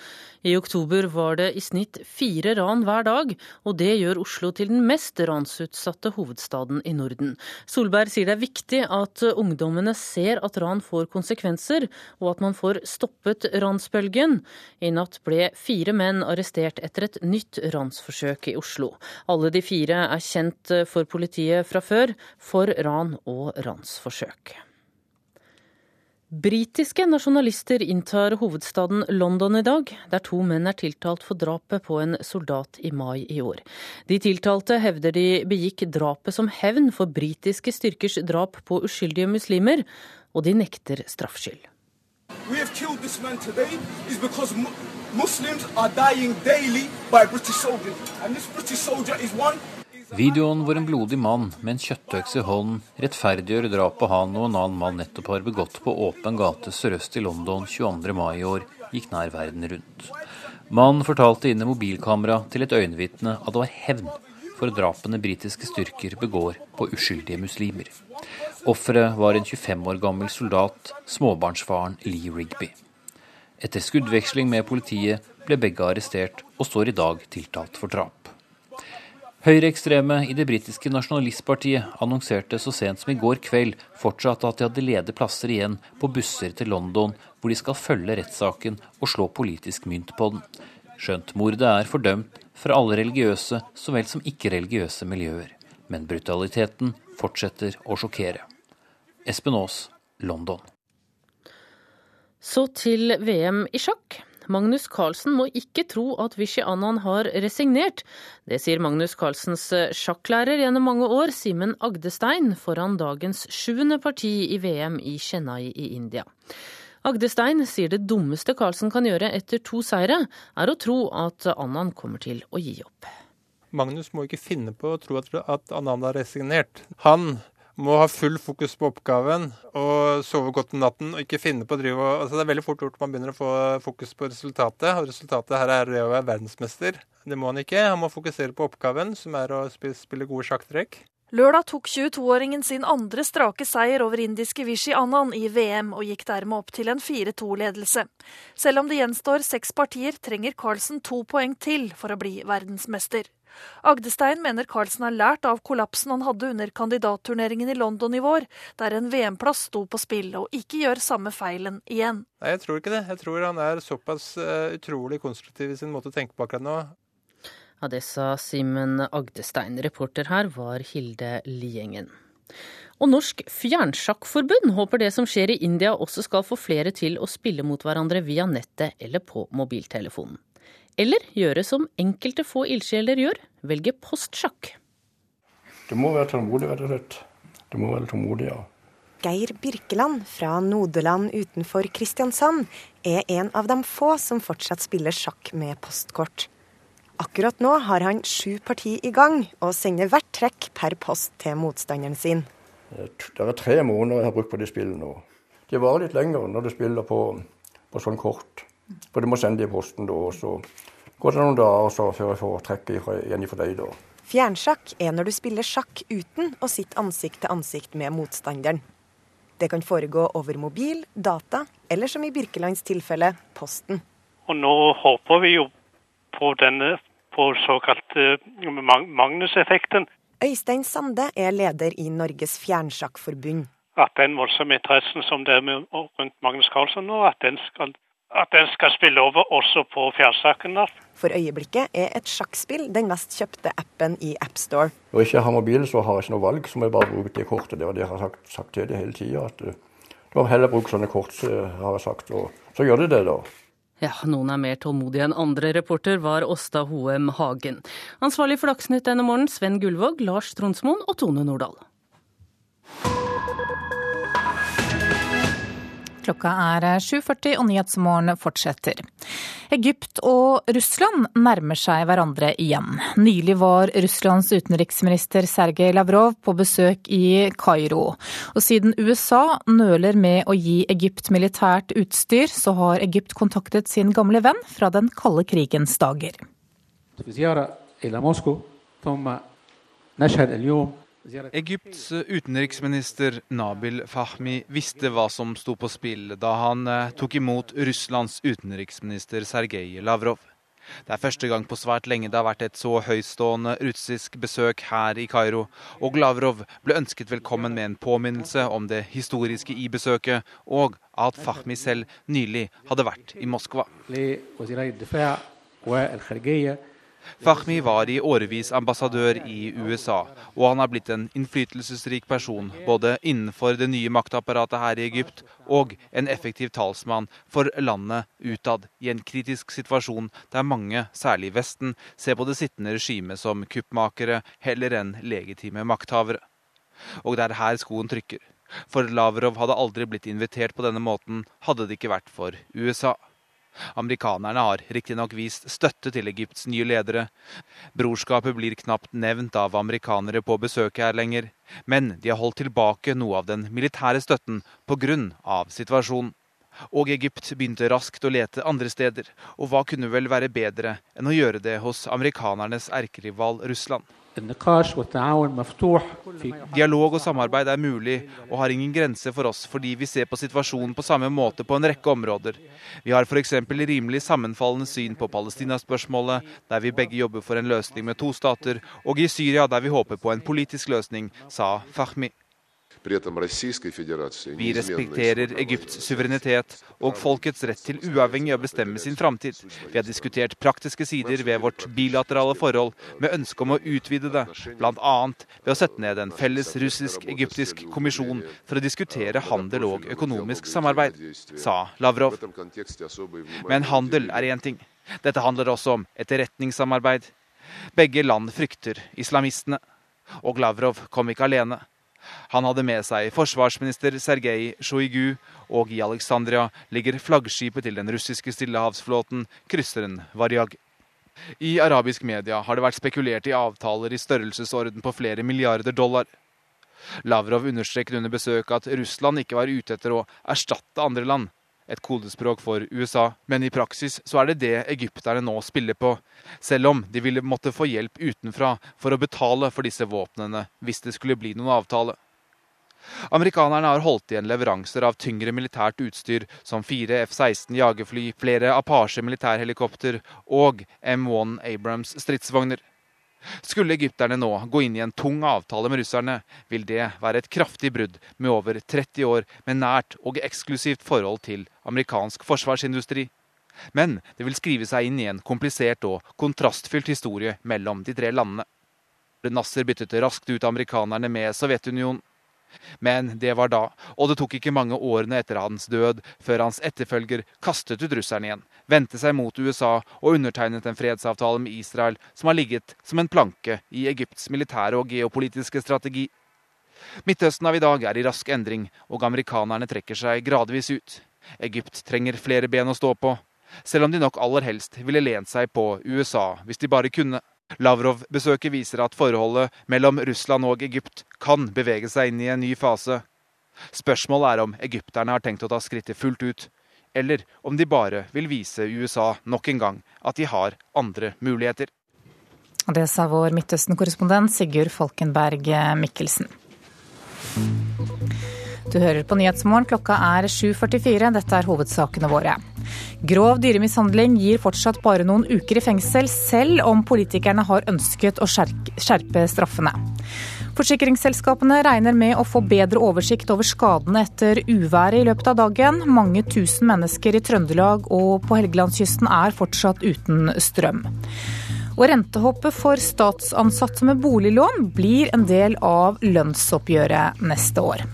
I oktober var det i snitt fire ran hver dag, og det gjør Oslo til den mest ransutsatte hovedstaden i Norden. Solberg sier det er viktig at ungdommene ser at ran får konsekvenser, og at man får stoppet ransbølgen. I natt ble fire menn arrestert etter et nytt ransforsøk i Oslo. Alle de fire er kjent for politiet fra før for ran og ransforsøk. Britiske nasjonalister inntar hovedstaden London i dag, der to menn er tiltalt for drapet på en soldat i mai i år. De tiltalte hevder de begikk drapet som hevn for britiske styrkers drap på uskyldige muslimer, og de nekter straffskyld. Muslims are dying daily by British soldiers, and this British soldier is one Videoen hvor en blodig mann med en kjøttøks i hånden rettferdiggjør drapet han og en annen mann nettopp har begått på åpen gate sørøst i London 22. mai i år, gikk nær verden rundt. Mannen fortalte inn i mobilkamera til et øyenvitne at det var hevn for drapene britiske styrker begår på uskyldige muslimer. Offeret var en 25 år gammel soldat, småbarnsfaren Lee Rigby. Etter skuddveksling med politiet ble begge arrestert og står i dag tiltalt for drap. Høyreekstreme i det britiske nasjonalistpartiet annonserte så sent som i går kveld fortsatt at de hadde ledige plasser igjen på busser til London, hvor de skal følge rettssaken og slå politisk mynt på den. Skjønt mordet er fordømt fra alle religiøse så vel som ikke-religiøse miljøer. Men brutaliteten fortsetter å sjokkere. Espen Aas, London. Så til VM i sjakk. Magnus Carlsen må ikke tro at Vishy Annan har resignert. Det sier Magnus Carlsens eh, sjakklærer gjennom mange år, Simen Agdestein, foran dagens sjuende parti i VM i Chennai i India. Agdestein sier det dummeste Carlsen kan gjøre etter to seire, er å tro at Annan kommer til å gi opp. Magnus må ikke finne på å tro at Annan har resignert. Han må ha full fokus på oppgaven og sove godt om natten. og ikke finne på å drive altså Det er veldig fort gjort man begynner å få fokus på resultatet. og Resultatet her er å være verdensmester. Det må han ikke. Han må fokusere på oppgaven, som er å spille gode sjakktrekk. Lørdag tok 22-åringen sin andre strake seier over indiske Vishy Anand i VM, og gikk dermed opp til en 4-2-ledelse. Selv om det gjenstår seks partier, trenger Carlsen to poeng til for å bli verdensmester. Agdestein mener Carlsen har lært av kollapsen han hadde under kandidatturneringen i London i vår, der en VM-plass sto på spill, og ikke gjør samme feilen igjen. Nei, Jeg tror ikke det. Jeg tror han er såpass uh, utrolig konstruktiv i sin måte å tenke på akkurat nå. Ja, det sa Simen Agdestein. Reporter her var Hilde Liengen. Og Norsk Fjernsjakkforbund håper det som skjer i India også skal få flere til å spille mot hverandre via nettet eller på mobiltelefonen. Eller gjøre som enkelte få ildsjeler gjør, velge postsjakk. Du må være tålmodig, rett og slett. Du må være tålmodig, ja. Geir Birkeland fra Nodeland utenfor Kristiansand er en av de få som fortsatt spiller sjakk med postkort. Akkurat nå har han sju parti i gang, og sender hvert trekk per post til motstanderen sin. Det er tre måneder jeg har brukt på de spillene nå. Det varer litt lenger når du spiller på, på sånn kort. For du må sende det i posten da, og så går det noen dager så før jeg får trekket igjen fra deg. da. Fjernsjakk er når du spiller sjakk uten å sitte ansikt til ansikt med motstanderen. Det kan foregå over mobil, data eller som i Birkelands tilfelle, posten. Og nå håper vi jo på denne på såkalt Magnus-effekten. Øystein Sande er leder i Norges Fjernsjakkforbund. At den voldsomme interessen som det er med, rundt Magnus Carlsen nå, at den skal at den skal spille over også på fjærsjakken. For øyeblikket er et sjakkspill den mest kjøpte appen i AppStore. Når jeg ikke har mobil, så har jeg ikke noe valg, så må jeg bare bruke det kortet. Det var det jeg har sagt, sagt til dem hele tida. At eh, du må heller bruke sånne kort, har jeg sagt. Og så gjør de det, da. Ja, noen er mer tålmodige enn andre. Reporter var Åsta Hoem Hagen. Ansvarlig for Dagsnytt denne morgen, Sven Gullvåg, Lars Tronsmoen og Tone Nordahl. Klokka er 7.40 og Nyhetsmorgen fortsetter. Egypt og Russland nærmer seg hverandre igjen. Nylig var Russlands utenriksminister Sergej Lavrov på besøk i Kairo. Og siden USA nøler med å gi Egypt militært utstyr, så har Egypt kontaktet sin gamle venn fra den kalde krigens dager. Egypts utenriksminister Nabil Fahmi visste hva som sto på spill da han eh, tok imot Russlands utenriksminister Sergej Lavrov. Det er første gang på svært lenge det har vært et så høystående russisk besøk her i Kairo, og Lavrov ble ønsket velkommen med en påminnelse om det historiske i besøket, og at Fahmi selv nylig hadde vært i Moskva. Fahmi var i årevis ambassadør i USA, og han har blitt en innflytelsesrik person både innenfor det nye maktapparatet her i Egypt og en effektiv talsmann for landet utad i en kritisk situasjon der mange, særlig i Vesten, ser på det sittende regimet som kuppmakere heller enn legitime makthavere. Og det er her skoen trykker. For Lavrov hadde aldri blitt invitert på denne måten hadde det ikke vært for USA. Amerikanerne har riktignok vist støtte til Egypts nye ledere. Brorskapet blir knapt nevnt av amerikanere på besøket her lenger, men de har holdt tilbake noe av den militære støtten pga. situasjonen. Og Egypt begynte raskt å lete andre steder, og hva kunne vel være bedre enn å gjøre det hos amerikanernes erkerival Russland? Dialog og samarbeid er mulig og har ingen grense for oss fordi vi ser på situasjonen på samme måte på en rekke områder. Vi har f.eks. rimelig sammenfallende syn på Palestina-spørsmålet, der vi begge jobber for en løsning med to stater, og i Syria der vi håper på en politisk løsning, sa Fahmi. Vi respekterer Egypts suverenitet og folkets rett til uavhengig å bestemme sin framtid. Vi har diskutert praktiske sider ved vårt bilaterale forhold, med ønske om å utvide det, bl.a. ved å sette ned en felles russisk-egyptisk kommisjon for å diskutere handel og økonomisk samarbeid, sa Lavrov. Men handel er én ting. Dette handler også om etterretningssamarbeid. Begge land frykter islamistene. Og Lavrov kom ikke alene. Han hadde med seg forsvarsminister Sergej Sjojgu, og i Alexandria ligger flaggskipet til den russiske stillehavsflåten, krysseren Varjag. I arabisk media har det vært spekulert i avtaler i størrelsesorden på flere milliarder dollar. Lavrov understreket under besøket at Russland ikke var ute etter å erstatte andre land, et kodespråk for USA, men i praksis så er det det egypterne nå spiller på, selv om de ville måtte få hjelp utenfra for å betale for disse våpnene hvis det skulle bli noen avtale. Amerikanerne har holdt igjen leveranser av tyngre militært utstyr som fire F-16 jagerfly, flere Apache militærhelikopter og M1 Abrams stridsvogner. Skulle egypterne nå gå inn i en tung avtale med russerne, vil det være et kraftig brudd med over 30 år med nært og eksklusivt forhold til amerikansk forsvarsindustri. Men det vil skrive seg inn i en komplisert og kontrastfylt historie mellom de tre landene. Nasser byttet raskt ut amerikanerne med Sovjetunionen. Men det var da, og det tok ikke mange årene etter hans død før hans etterfølger kastet ut russerne igjen, vendte seg mot USA og undertegnet en fredsavtale med Israel som har ligget som en planke i Egypts militære og geopolitiske strategi. Midtøsten av i dag er i rask endring, og amerikanerne trekker seg gradvis ut. Egypt trenger flere ben å stå på, selv om de nok aller helst ville lent seg på USA hvis de bare kunne. Lavrov-besøket viser at forholdet mellom Russland og Egypt kan bevege seg inn i en ny fase. Spørsmålet er om egypterne har tenkt å ta skrittet fullt ut, eller om de bare vil vise USA nok en gang at de har andre muligheter. Det sa vår Midtøsten-korrespondent Sigurd Falkenberg Mikkelsen. Du hører på Nyhetsmorgen, klokka er 7.44. Dette er hovedsakene våre. Grov dyremishandling gir fortsatt bare noen uker i fengsel, selv om politikerne har ønsket å skjerpe straffene. Forsikringsselskapene regner med å få bedre oversikt over skadene etter uværet i løpet av dagen. Mange tusen mennesker i Trøndelag og på Helgelandskysten er fortsatt uten strøm. Og rentehoppet for statsansatte med boliglån blir en del av lønnsoppgjøret neste år.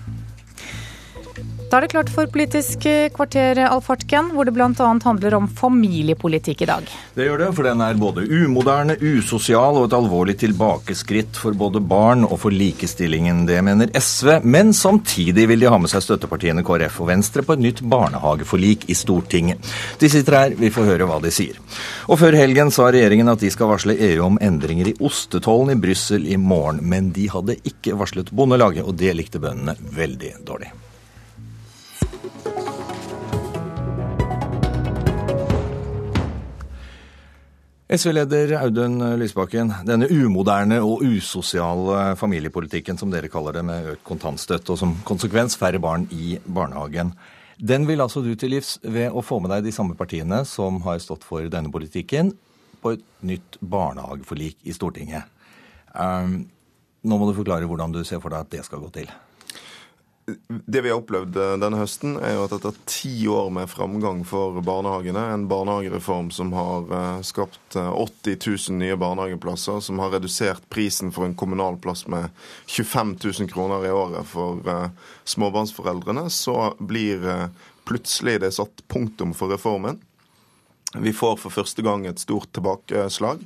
Da er det klart for Politisk kvarter, Alf Hartken, hvor det bl.a. handler om familiepolitikk i dag. Det gjør det, for den er både umoderne, usosial og et alvorlig tilbakeskritt for både barn og for likestillingen. Det mener SV, men samtidig vil de ha med seg støttepartiene KrF og Venstre på et nytt barnehageforlik i Stortinget. De sitter her, vi får høre hva de sier. Og før helgen sa regjeringen at de skal varsle EU om endringer i ostetollen i Brussel i morgen, men de hadde ikke varslet Bondelaget, og det likte bøndene veldig dårlig. SV-leder Audun Lysbakken, denne umoderne og usosiale familiepolitikken som dere kaller det, med økt kontantstøtte og som konsekvens færre barn i barnehagen, den vil altså du til livs ved å få med deg de samme partiene som har stått for denne politikken, på et nytt barnehageforlik i Stortinget. Um, nå må du forklare hvordan du ser for deg at det skal gå til. Det vi har opplevd eh, denne høsten, er jo at etter ti år med framgang for barnehagene, en barnehagereform som har eh, skapt 80 eh, 000 nye barnehageplasser, som har redusert prisen for en kommunal plass med 25 000 kroner i året for småbarnsforeldrene, så blir plutselig det satt punktum for reformen. Vi får for første gang et stort tilbakeslag.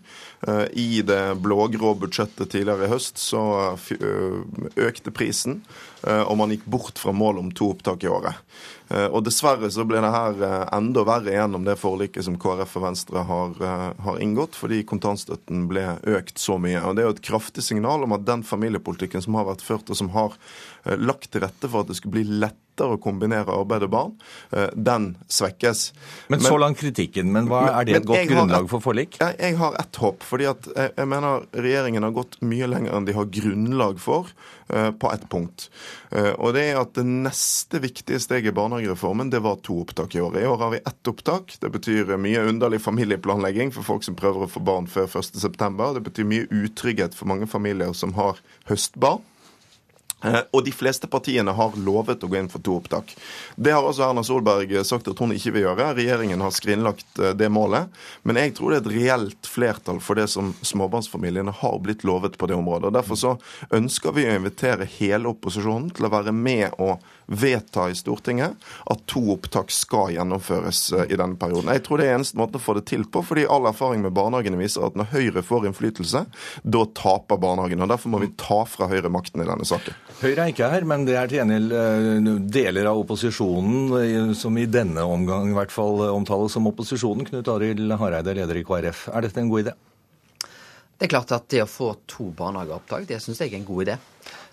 I det blå-grå budsjettet tidligere i høst så økte prisen og man gikk bort fra målet om to opptak i året. Eh, og Dessverre så ble det her eh, enda verre gjennom det forliket som KrF og Venstre har, har, inngått, fordi kontantstøtten ble økt så mye. Og Det er jo et kraftig signal om at den familiepolitikken som har vært ført, og som har lagt til rette for at det skulle bli lettere å kombinere arbeid og barn, den svekkes. Men, men så langt kritikken. Men hva er det et godt grunnlag for forlik? Jeg, jeg har ett håp. fordi at jeg, jeg mener regjeringen har gått mye lenger enn de har grunnlag for på ett punkt. Eh, og det er at det neste viktige steget i barnehagereformen det var to opptak i år. I år har vi ett opptak. Det betyr mye underlig familieplanlegging for folk som prøver å få barn før 1.9. Det betyr mye utrygghet for mange familier som har høstbarn. Eh, og de fleste partiene har lovet å gå inn for to opptak. Det har også Erna Solberg sagt at hun ikke vil gjøre. Regjeringen har skrinlagt eh, det målet. Men jeg tror det er et reelt flertall for det som småbarnsfamiliene har blitt lovet på det området. og Derfor så ønsker vi å invitere hele opposisjonen til å være med og vedta i Stortinget at to opptak skal gjennomføres eh, i denne perioden. Jeg tror det er eneste måten å få det til på, fordi all erfaring med barnehagene viser at når Høyre får innflytelse, da taper barnehagene. og Derfor må vi ta fra Høyre makten i denne saken. Høyre er ikke her, men det er til gjengjeld eh, deler av opposisjonen eh, som i denne omgang i hvert fall omtales som opposisjonen. Knut Arild Hareide, leder i KrF. Er dette en god idé? Det er klart at det å få to barnehageopptak, det syns jeg er en god idé.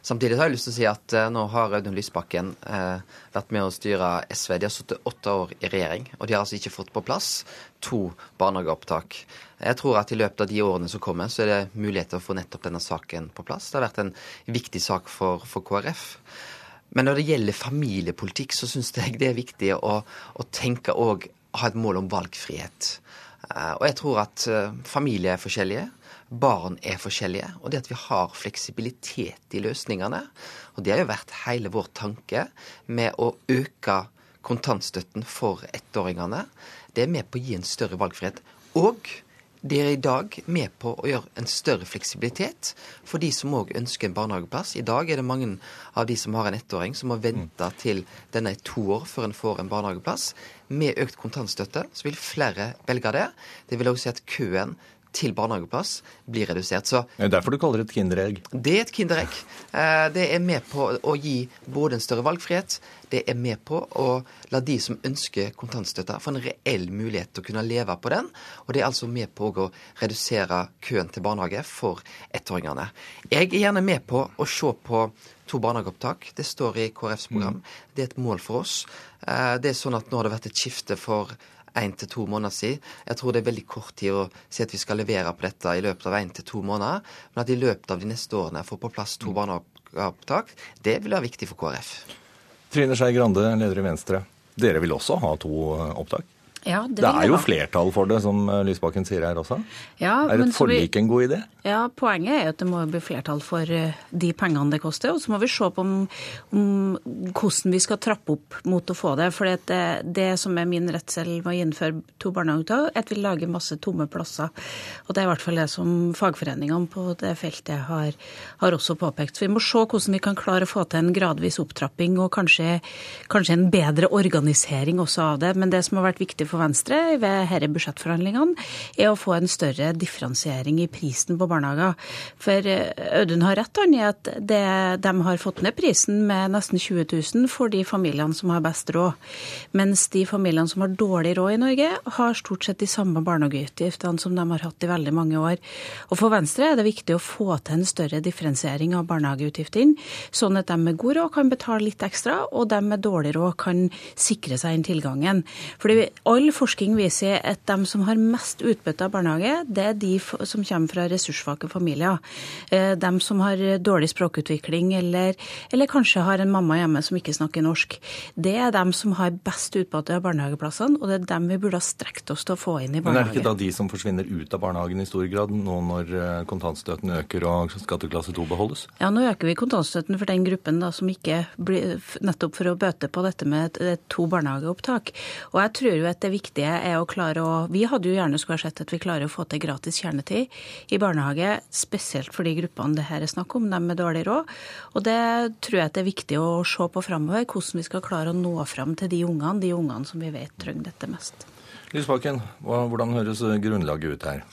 Samtidig har jeg lyst til å si at uh, nå har Audun Lysbakken uh, vært med å styre SV. De har sittet åtte år i regjering, og de har altså ikke fått på plass to barnehageopptak. Jeg tror at i løpet av de årene som kommer, så er det mulighet til å få nettopp denne saken på plass. Det har vært en viktig sak for, for KrF. Men når det gjelder familiepolitikk, så syns jeg det er viktig å, å tenke og ha et mål om valgfrihet. Uh, og jeg tror at familier er forskjellige barn er forskjellige, og det at vi har fleksibilitet i løsningene. Og det har jo vært hele vår tanke med å øke kontantstøtten for ettåringene. Det er med på å gi en større valgfrihet. Og det er i dag med på å gjøre en større fleksibilitet for de som òg ønsker en barnehageplass. I dag er det mange av de som har en ettåring som må vente til denne er to år før en får en barnehageplass. Med økt kontantstøtte så vil flere velge det. Det vil òg si at køen til barnehageplass blir redusert. Så, det er derfor du kaller det et kinderegg? Det er et kinderegg. Eh, det er med på å gi både en større valgfrihet, det er med på å la de som ønsker kontantstøtte, få en reell mulighet til å kunne leve på den. Og det er altså med på å redusere køen til barnehage for ettåringene. Jeg er gjerne med på å se på to barnehageopptak. Det står i KrFs program. Mm. Det er et mål for oss. Eh, det er sånn at nå har det vært et skifte for én til to måneder siden. Jeg tror det er veldig kort tid å si at vi skal levere på dette i løpet av én til to måneder. Men at i løpet av de neste årene får på plass to barnehageopptak, det vil være viktig for KrF. Trine Skei Grande, leder i Venstre. Dere vil også ha to opptak? Ja, det, det er jo flertall for det, som Lysbakken sier her også. Ja, er et forlik en god idé? Ja, Poenget er at det må bli flertall for eh, de pengene det koster. Og så må vi se på om, om, hvordan vi skal trappe opp mot å få det. For det, det som er min redsel med å innføre to barnehager, er at vi lager masse tomme plasser. Og det er i hvert fall det som fagforeningene på det feltet har, har også påpekt. Så vi må se hvordan vi kan klare å få til en gradvis opptrapping og kanskje, kanskje en bedre organisering også av det. Men det som har vært viktig for for Venstre ved disse budsjettforhandlingene, er å få en større differensiering i prisen på barnehager. For eh, Audun har rett han i at det, de har fått ned prisen med nesten 20 000 for de familiene som har best råd. Mens de familiene som har dårlig råd i Norge, har stort sett de samme barnehageutgiftene som de har hatt i veldig mange år. Og For Venstre er det viktig å få til en større differensiering av barnehageutgiftene, sånn at de med god råd kan betale litt ekstra, og de med dårlig råd kan sikre seg inn tilgangen. Fordi alle All forskning viser at de som har mest utbytte av barnehage, det er de som kommer fra ressurssvake familier. Eh, de som har dårlig språkutvikling, eller, eller kanskje har en mamma hjemme som ikke snakker norsk. Det er de som har best utbytte av barnehageplassene, og det er dem vi burde ha strekt oss til å få inn i barnehage. Men er det ikke da de som forsvinner ut av barnehagen i stor grad, nå når eh, kontantstøtten øker og skatteklasse 2 beholdes? Ja, nå øker vi kontantstøtten for den gruppen da, som ikke blir Nettopp for å bøte på dette med to barnehageopptak. Og jeg tror jo at det viktige er å klare å Vi hadde jo gjerne skulle ha sett at vi klarer å få til gratis kjernetid i barnehage, spesielt for de gruppene det her er snakk om, dem med dårlig råd. Og det tror jeg det er viktig å se på framover, hvordan vi skal klare å nå fram til de ungene, de ungene som vi vet trenger dette mest. Lysbakken, hvordan høres grunnlaget ut her?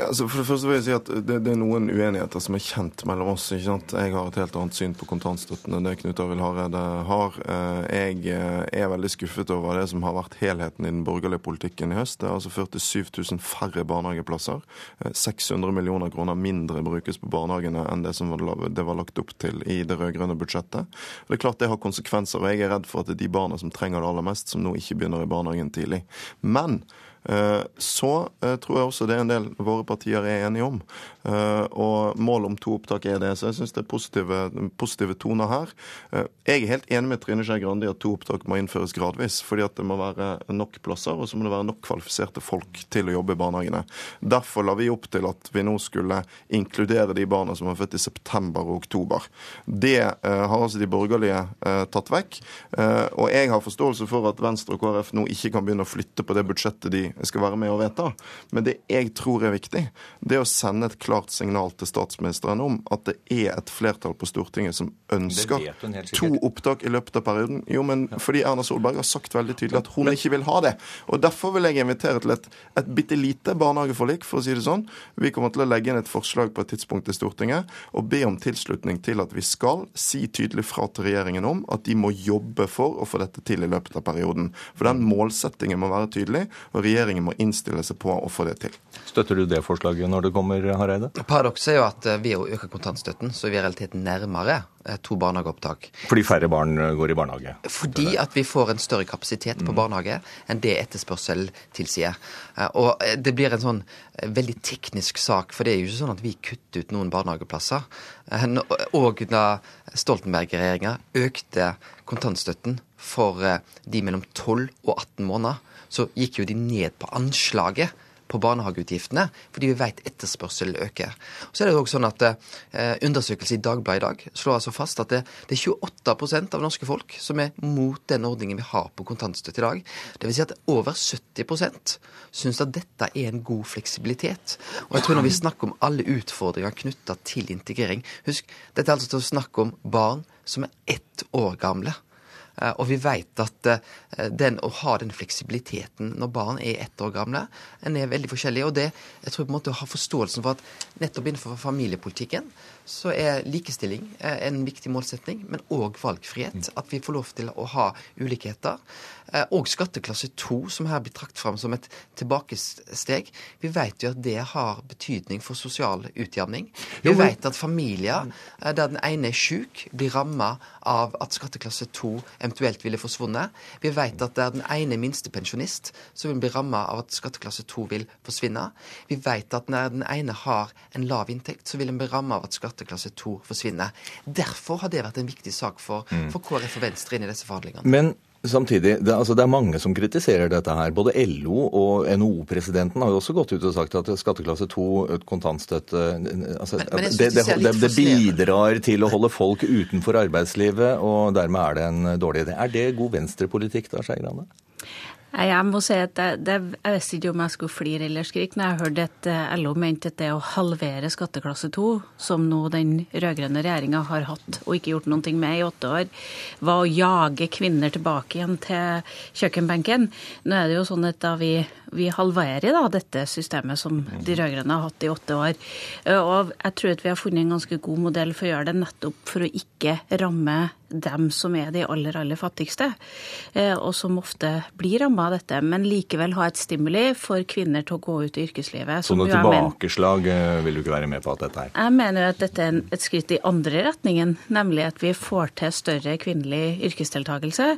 Altså for det første vil jeg si at det, det, er noen uenigheter som er kjent mellom oss. ikke sant? Jeg har et helt annet syn på kontantstøtten enn det Knut Arild Hareide har. Eh, jeg eh, er veldig skuffet over det som har vært helheten i den borgerlige politikken i høst. Det er altså ført til 7000 færre barnehageplasser. 600 eh, millioner kroner mindre brukes på barnehagene enn det som det var lagt opp til i det rød-grønne budsjettet. Det er klart det har konsekvenser, og jeg er redd for at det er de barna som trenger det aller mest, som nå ikke begynner i barnehagen tidlig. Men så eh, tror jeg også det er en del våre partier er enige om. Eh, og målet om to opptak er det. Så jeg syns det er positive, positive, toner her. Jeg er helt enig med Trine Skei Grande i at to opptak må innføres gradvis. Fordi at det må være nok plasser, og så må det være nok kvalifiserte folk til å jobbe i barnehagene. Derfor la vi opp til at vi nå skulle inkludere de barna som var født i september og oktober. Det har altså de borgerlige tatt vekk. Og jeg har forståelse for at Venstre og KrF nå ikke kan begynne å flytte på det budsjettet de skal være med og vedta. Men det jeg tror er viktig, det er å sende et klart signal til statsministeren om at det er et flertall på Stortinget som ønsker to opptak i løpet av perioden. Jo, men fordi Erna Solberg har sagt veldig tydelig at hun ikke vil ha det. Og Derfor vil jeg invitere til et, et bitte lite barnehageforlik, for å si det sånn. Vi kommer til å legge inn et forslag på et tidspunkt til Stortinget og be om tilslutning til at vi skal si tydelig fra til regjeringen om at de må jobbe for å få dette til i løpet av perioden. For den målsettingen må være tydelig. og regjeringen må innstille seg på å få det til. Støtter du det forslaget når det kommer, Hareide? Paradokset er jo at eh, ved å øke kontantstøtten, så er vi i realiteten nærmere eh, to barnehageopptak. Fordi færre barn eh, går i barnehage? Fordi at vi får en større kapasitet på mm. barnehage enn det etterspørsel tilsier. Og det blir en sånn veldig teknisk sak, for det er jo ikke sånn at vi kutter ut noen barnehageplasser. Og da Stoltenberg-regjeringa økte kontantstøtten for de mellom 12 og 18 måneder, så gikk jo de ned på anslaget på barnehageutgiftene, fordi vi vet etterspørselen øker. Så er det også sånn at eh, Undersøkelse i Dagbladet i dag slår altså fast at det, det, er 28% av norske folk som er mot den ordningen vi har på kontantstøtte i dag. Vil si at over 70% syns at dette er en god fleksibilitet. Og jeg tror når vi snakker om alle utfordringer knytta til integrering Husk, dette er altså til å snakke om barn som er ett år gamle. Eh, og vi vet at eh, den, å ha den fleksibiliteten når barn er ett år gamle, en er veldig forskjellig. Og det, jeg tror på en måte å ha forståelsen for at nettopp innenfor familiepolitikken så er likestilling eh, en viktig målsetning, men òg valgfrihet. At vi får lov til å ha ulikheter. Og skatteklasse 2, som her blir trakt fram som et tilbakesteg. Vi vet jo at det har betydning for sosial utjevning. Vi vet at familier der den ene er syk, blir ramma av at skatteklasse 2 eventuelt ville forsvunnet. Vi vet at det er den ene er minstepensjonist så vil den bli ramma av at skatteklasse 2 vil forsvinne. Vi vet at når den ene har en lav inntekt, så vil den bli ramma av at skatteklasse 2 forsvinner. Derfor har det vært en viktig sak for, Mm. for KrF og Venstre inn i disse forhandlingene. Men samtidig, det, altså det er mange som kritiserer dette her. Både LO og NHO-presidenten har jo også gått ut og sagt at skatteklasse 2, et kontantstøtte altså, Men- men det, det, det bidrar til å holde folk utenfor arbeidslivet, og dermed er det en dårlig idé. Er det god venstrepolitikk da, Skei Grande? Jeg må si at det, jeg visste ikke om jeg skulle flire eller skrike når jeg hørte at eh, LO mente at det å halvere skatteklasse 2, som nå den rød-grønne regjeringa har hatt og ikke gjort noe med i åtte år, var å jage kvinner tilbake igjen til kjøkkenbenken. Nå er det jo sånn at da vi, vi halverer da dette systemet som de rød-grønne har hatt i åtte år. Eh, Og jeg tror at vi har funnet en ganske god modell for å gjøre det nettopp for å ikke ramme dem som er de aller, aller fattigste, eh, og som ofte blir ramma av dette, men likevel ha et stimuli for kvinner til å gå ut i yrkeslivet. Så noe tilbakeslag eh, vil du ikke være med på at dette er? jeg mener jo at dette er et skritt i andre retningen, nemlig at vi får til større kvinnelig yrkesdeltakelse.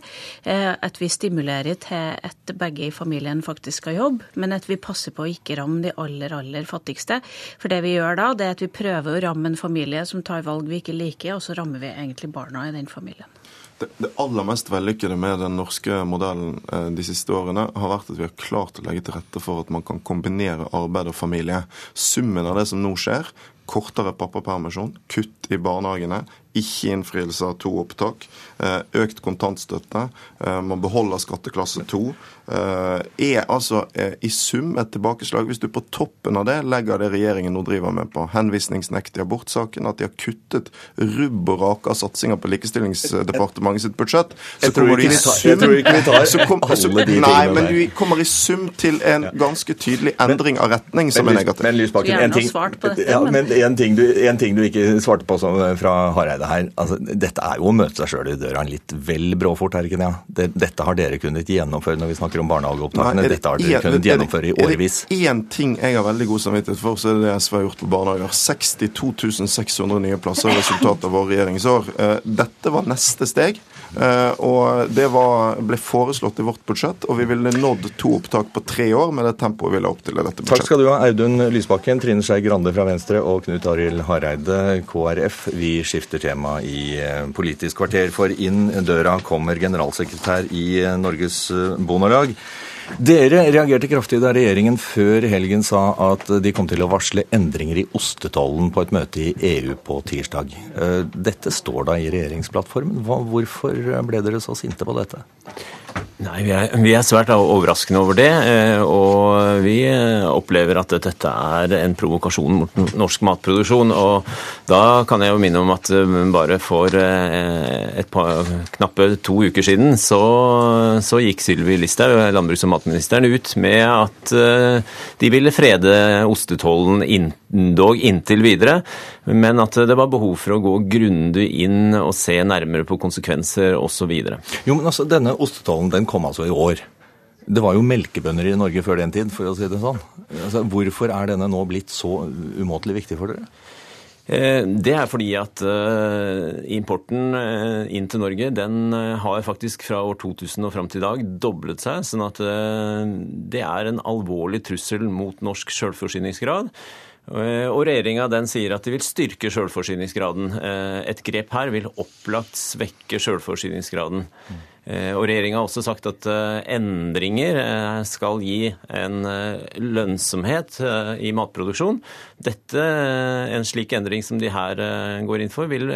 eh, At vi stimulerer til at begge i familien faktisk skal jobbe, men at vi passer på å ikke ramme de aller, aller fattigste. For det vi gjør da, det er at vi prøver å ramme en familie som tar valg vi ikke liker, og så rammer vi egentlig barna i den familien. Det, det aller mest vellykkede med den norske modellen eh, de siste årene har vært at vi har klart å legge til rette for at man kan kombinere arbeid og familie. Summen av det som nå skjer, kortere pappapermisjon, kutt i barnehagene, ikke innfrielse av to opptak, eh, økt kontantstøtte, eh, man beholder skatteklasse to, eh, er altså i sum et tilbakeslag. Hvis du på toppen av det legger det regjeringen nå driver med på henvisningsnekt i abortsaken, at de har kuttet rubb og rake av satsinger på Likestillingsdepartementet sitt budsjett, så kommer du i sum jeg tror ikke vi tar så kom- så- Nei, men du kommer i sum til en ganske tydelig endring av retning som er negativ. Men Lysbakken, en ting, ja, men en ting, du, en ting du ikke svarte på fra Hareide her. Altså, dette er jo å møte seg sjøl i døra litt vel bråfort, er det ikke det? det? Dette har dere kunnet gjennomføre når vi snakker om barnehageopptakene. Det Dette har dere en- kunnet det- gjennomføre i årevis. Er det én ting jeg har veldig god samvittighet for, så er det det SV har gjort på barnehager. 62 600 nye plasser er resultatet av vår regjeringsår. Eh, Dette var neste steg, og det var, ble foreslått i vårt budsjett. Og vi ville nådd to opptak på tre år med det tempoet vi la opp til i dette Takk skal du ha, Audun Lysbakken, Trine Skei Grande fra Venstre og Knut Arild Hareide, KrF. Vi skifter tema i eh, Politisk kvarter, for inn døra kommer generalsekretær i eh, Norges eh, Bondelag. Dere reagerte kraftig da regjeringen før helgen sa at de kom til å varsle endringer i ostetollen på et møte i EU på tirsdag. Eh, Dette står da i regjeringsplattformen. Hvorfor ble dere så sinte på dette? Nei, vi er, vi er svært overraskende over det. eh, Og vi eh, opplever at dette er en provokasjon mot norsk matproduksjon. Og da kan jeg jo minne om at eh, bare for et par, knappe to uker siden så, så gikk Sylvi Listhaug, landbruks- og matministeren, ut med at de ville frede ostetollen dog inntil videre, men at det var behov for å gå grundig inn og se nærmere på konsekvenser osv. Jo, men altså, denne ostetollen den kom altså i år. Det var jo melkebønder i Norge før den tid, for å si det sånn. Altså, hvorfor er denne nå blitt så umåtelig viktig for dere? Eh, Det er fordi at eh, importen eh, inn til Norge den har faktisk fra år 2000 og fram til i dag doblet seg. sånn at det er en alvorlig trussel mot norsk selvforsyningsgrad. Eh, Og regjeringa den sier at de vil styrke selvforsyningsgraden. Eh, Et grep her vil opplagt svekke selvforsyningsgraden. Eh, Og regjeringa har også sagt at eh, endringer eh, skal gi en lønnsomhet i matproduksjon. Dette, En slik endring som de her går inn for, vil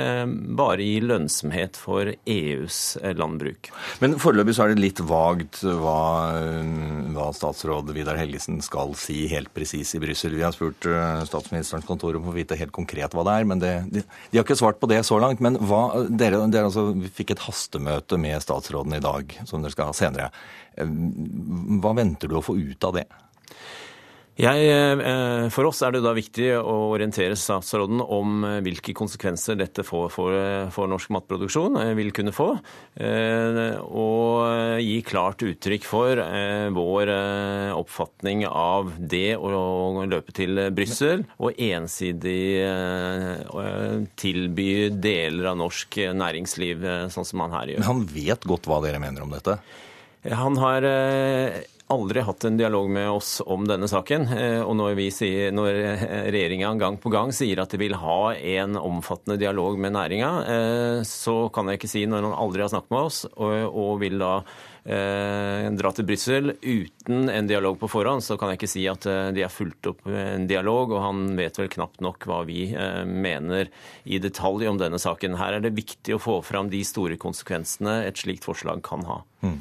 bare gi lønnsomhet for EUs landbruk. Men foreløpig så er det litt vagt hva, hva statsråd Vidar Helgesen skal si helt presis i Brussel. Vi har spurt statsministerens kontor om å vite helt konkret hva det er, men det, de, de har ikke svart på det så langt. Men hva, dere, dere altså, fikk et hastemøte med statsråden i dag, som dere skal ha senere. Hva venter du å få ut av det? Jeg, eh, for oss er det da viktig å orientere statsråden om eh, hvilke konsekvenser dette får for, eh, for norsk matproduksjon, vil kunne få. Og gi klart uttrykk for vår oppfatning av det å løpe til Brussel og ensidig tilby deler av norsk næringsliv, sånn som han her gjør. Men han vet godt hva dere mener om dette? Han har aldri hatt en dialog med oss om denne saken. Eh, og når, sier, når regjeringa gang på gang sier at de vil ha en omfattende dialog med næringa, eh, så kan jeg ikke si når han aldri har snakket med oss, og, vil da eh, dra til Brussel uten en dialog på forhånd, så kan jeg ikke si at eh, de har fulgt opp en dialog, og han vet vel knapt nok hva vi eh, mener i detalj om denne saken. Her er det viktig å få fram de store konsekvensene et slikt forslag kan ha. Mm.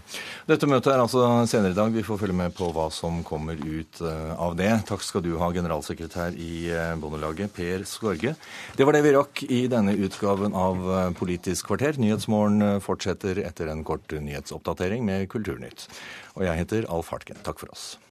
Dette møtet er altså senere i dag. Vi får følge med på hva som kommer ut eh, av det. Takk skal du ha, generalsekretær i eh, Bondelaget, Per Skorge. Det var det vi rakk i denne utgaven av eh, Politisk kvarter. Nyhetsmorgen fortsetter etter en kort nyhetsoppdatering med Kulturnytt. Og jeg heter Alf Hartken. Takk for oss.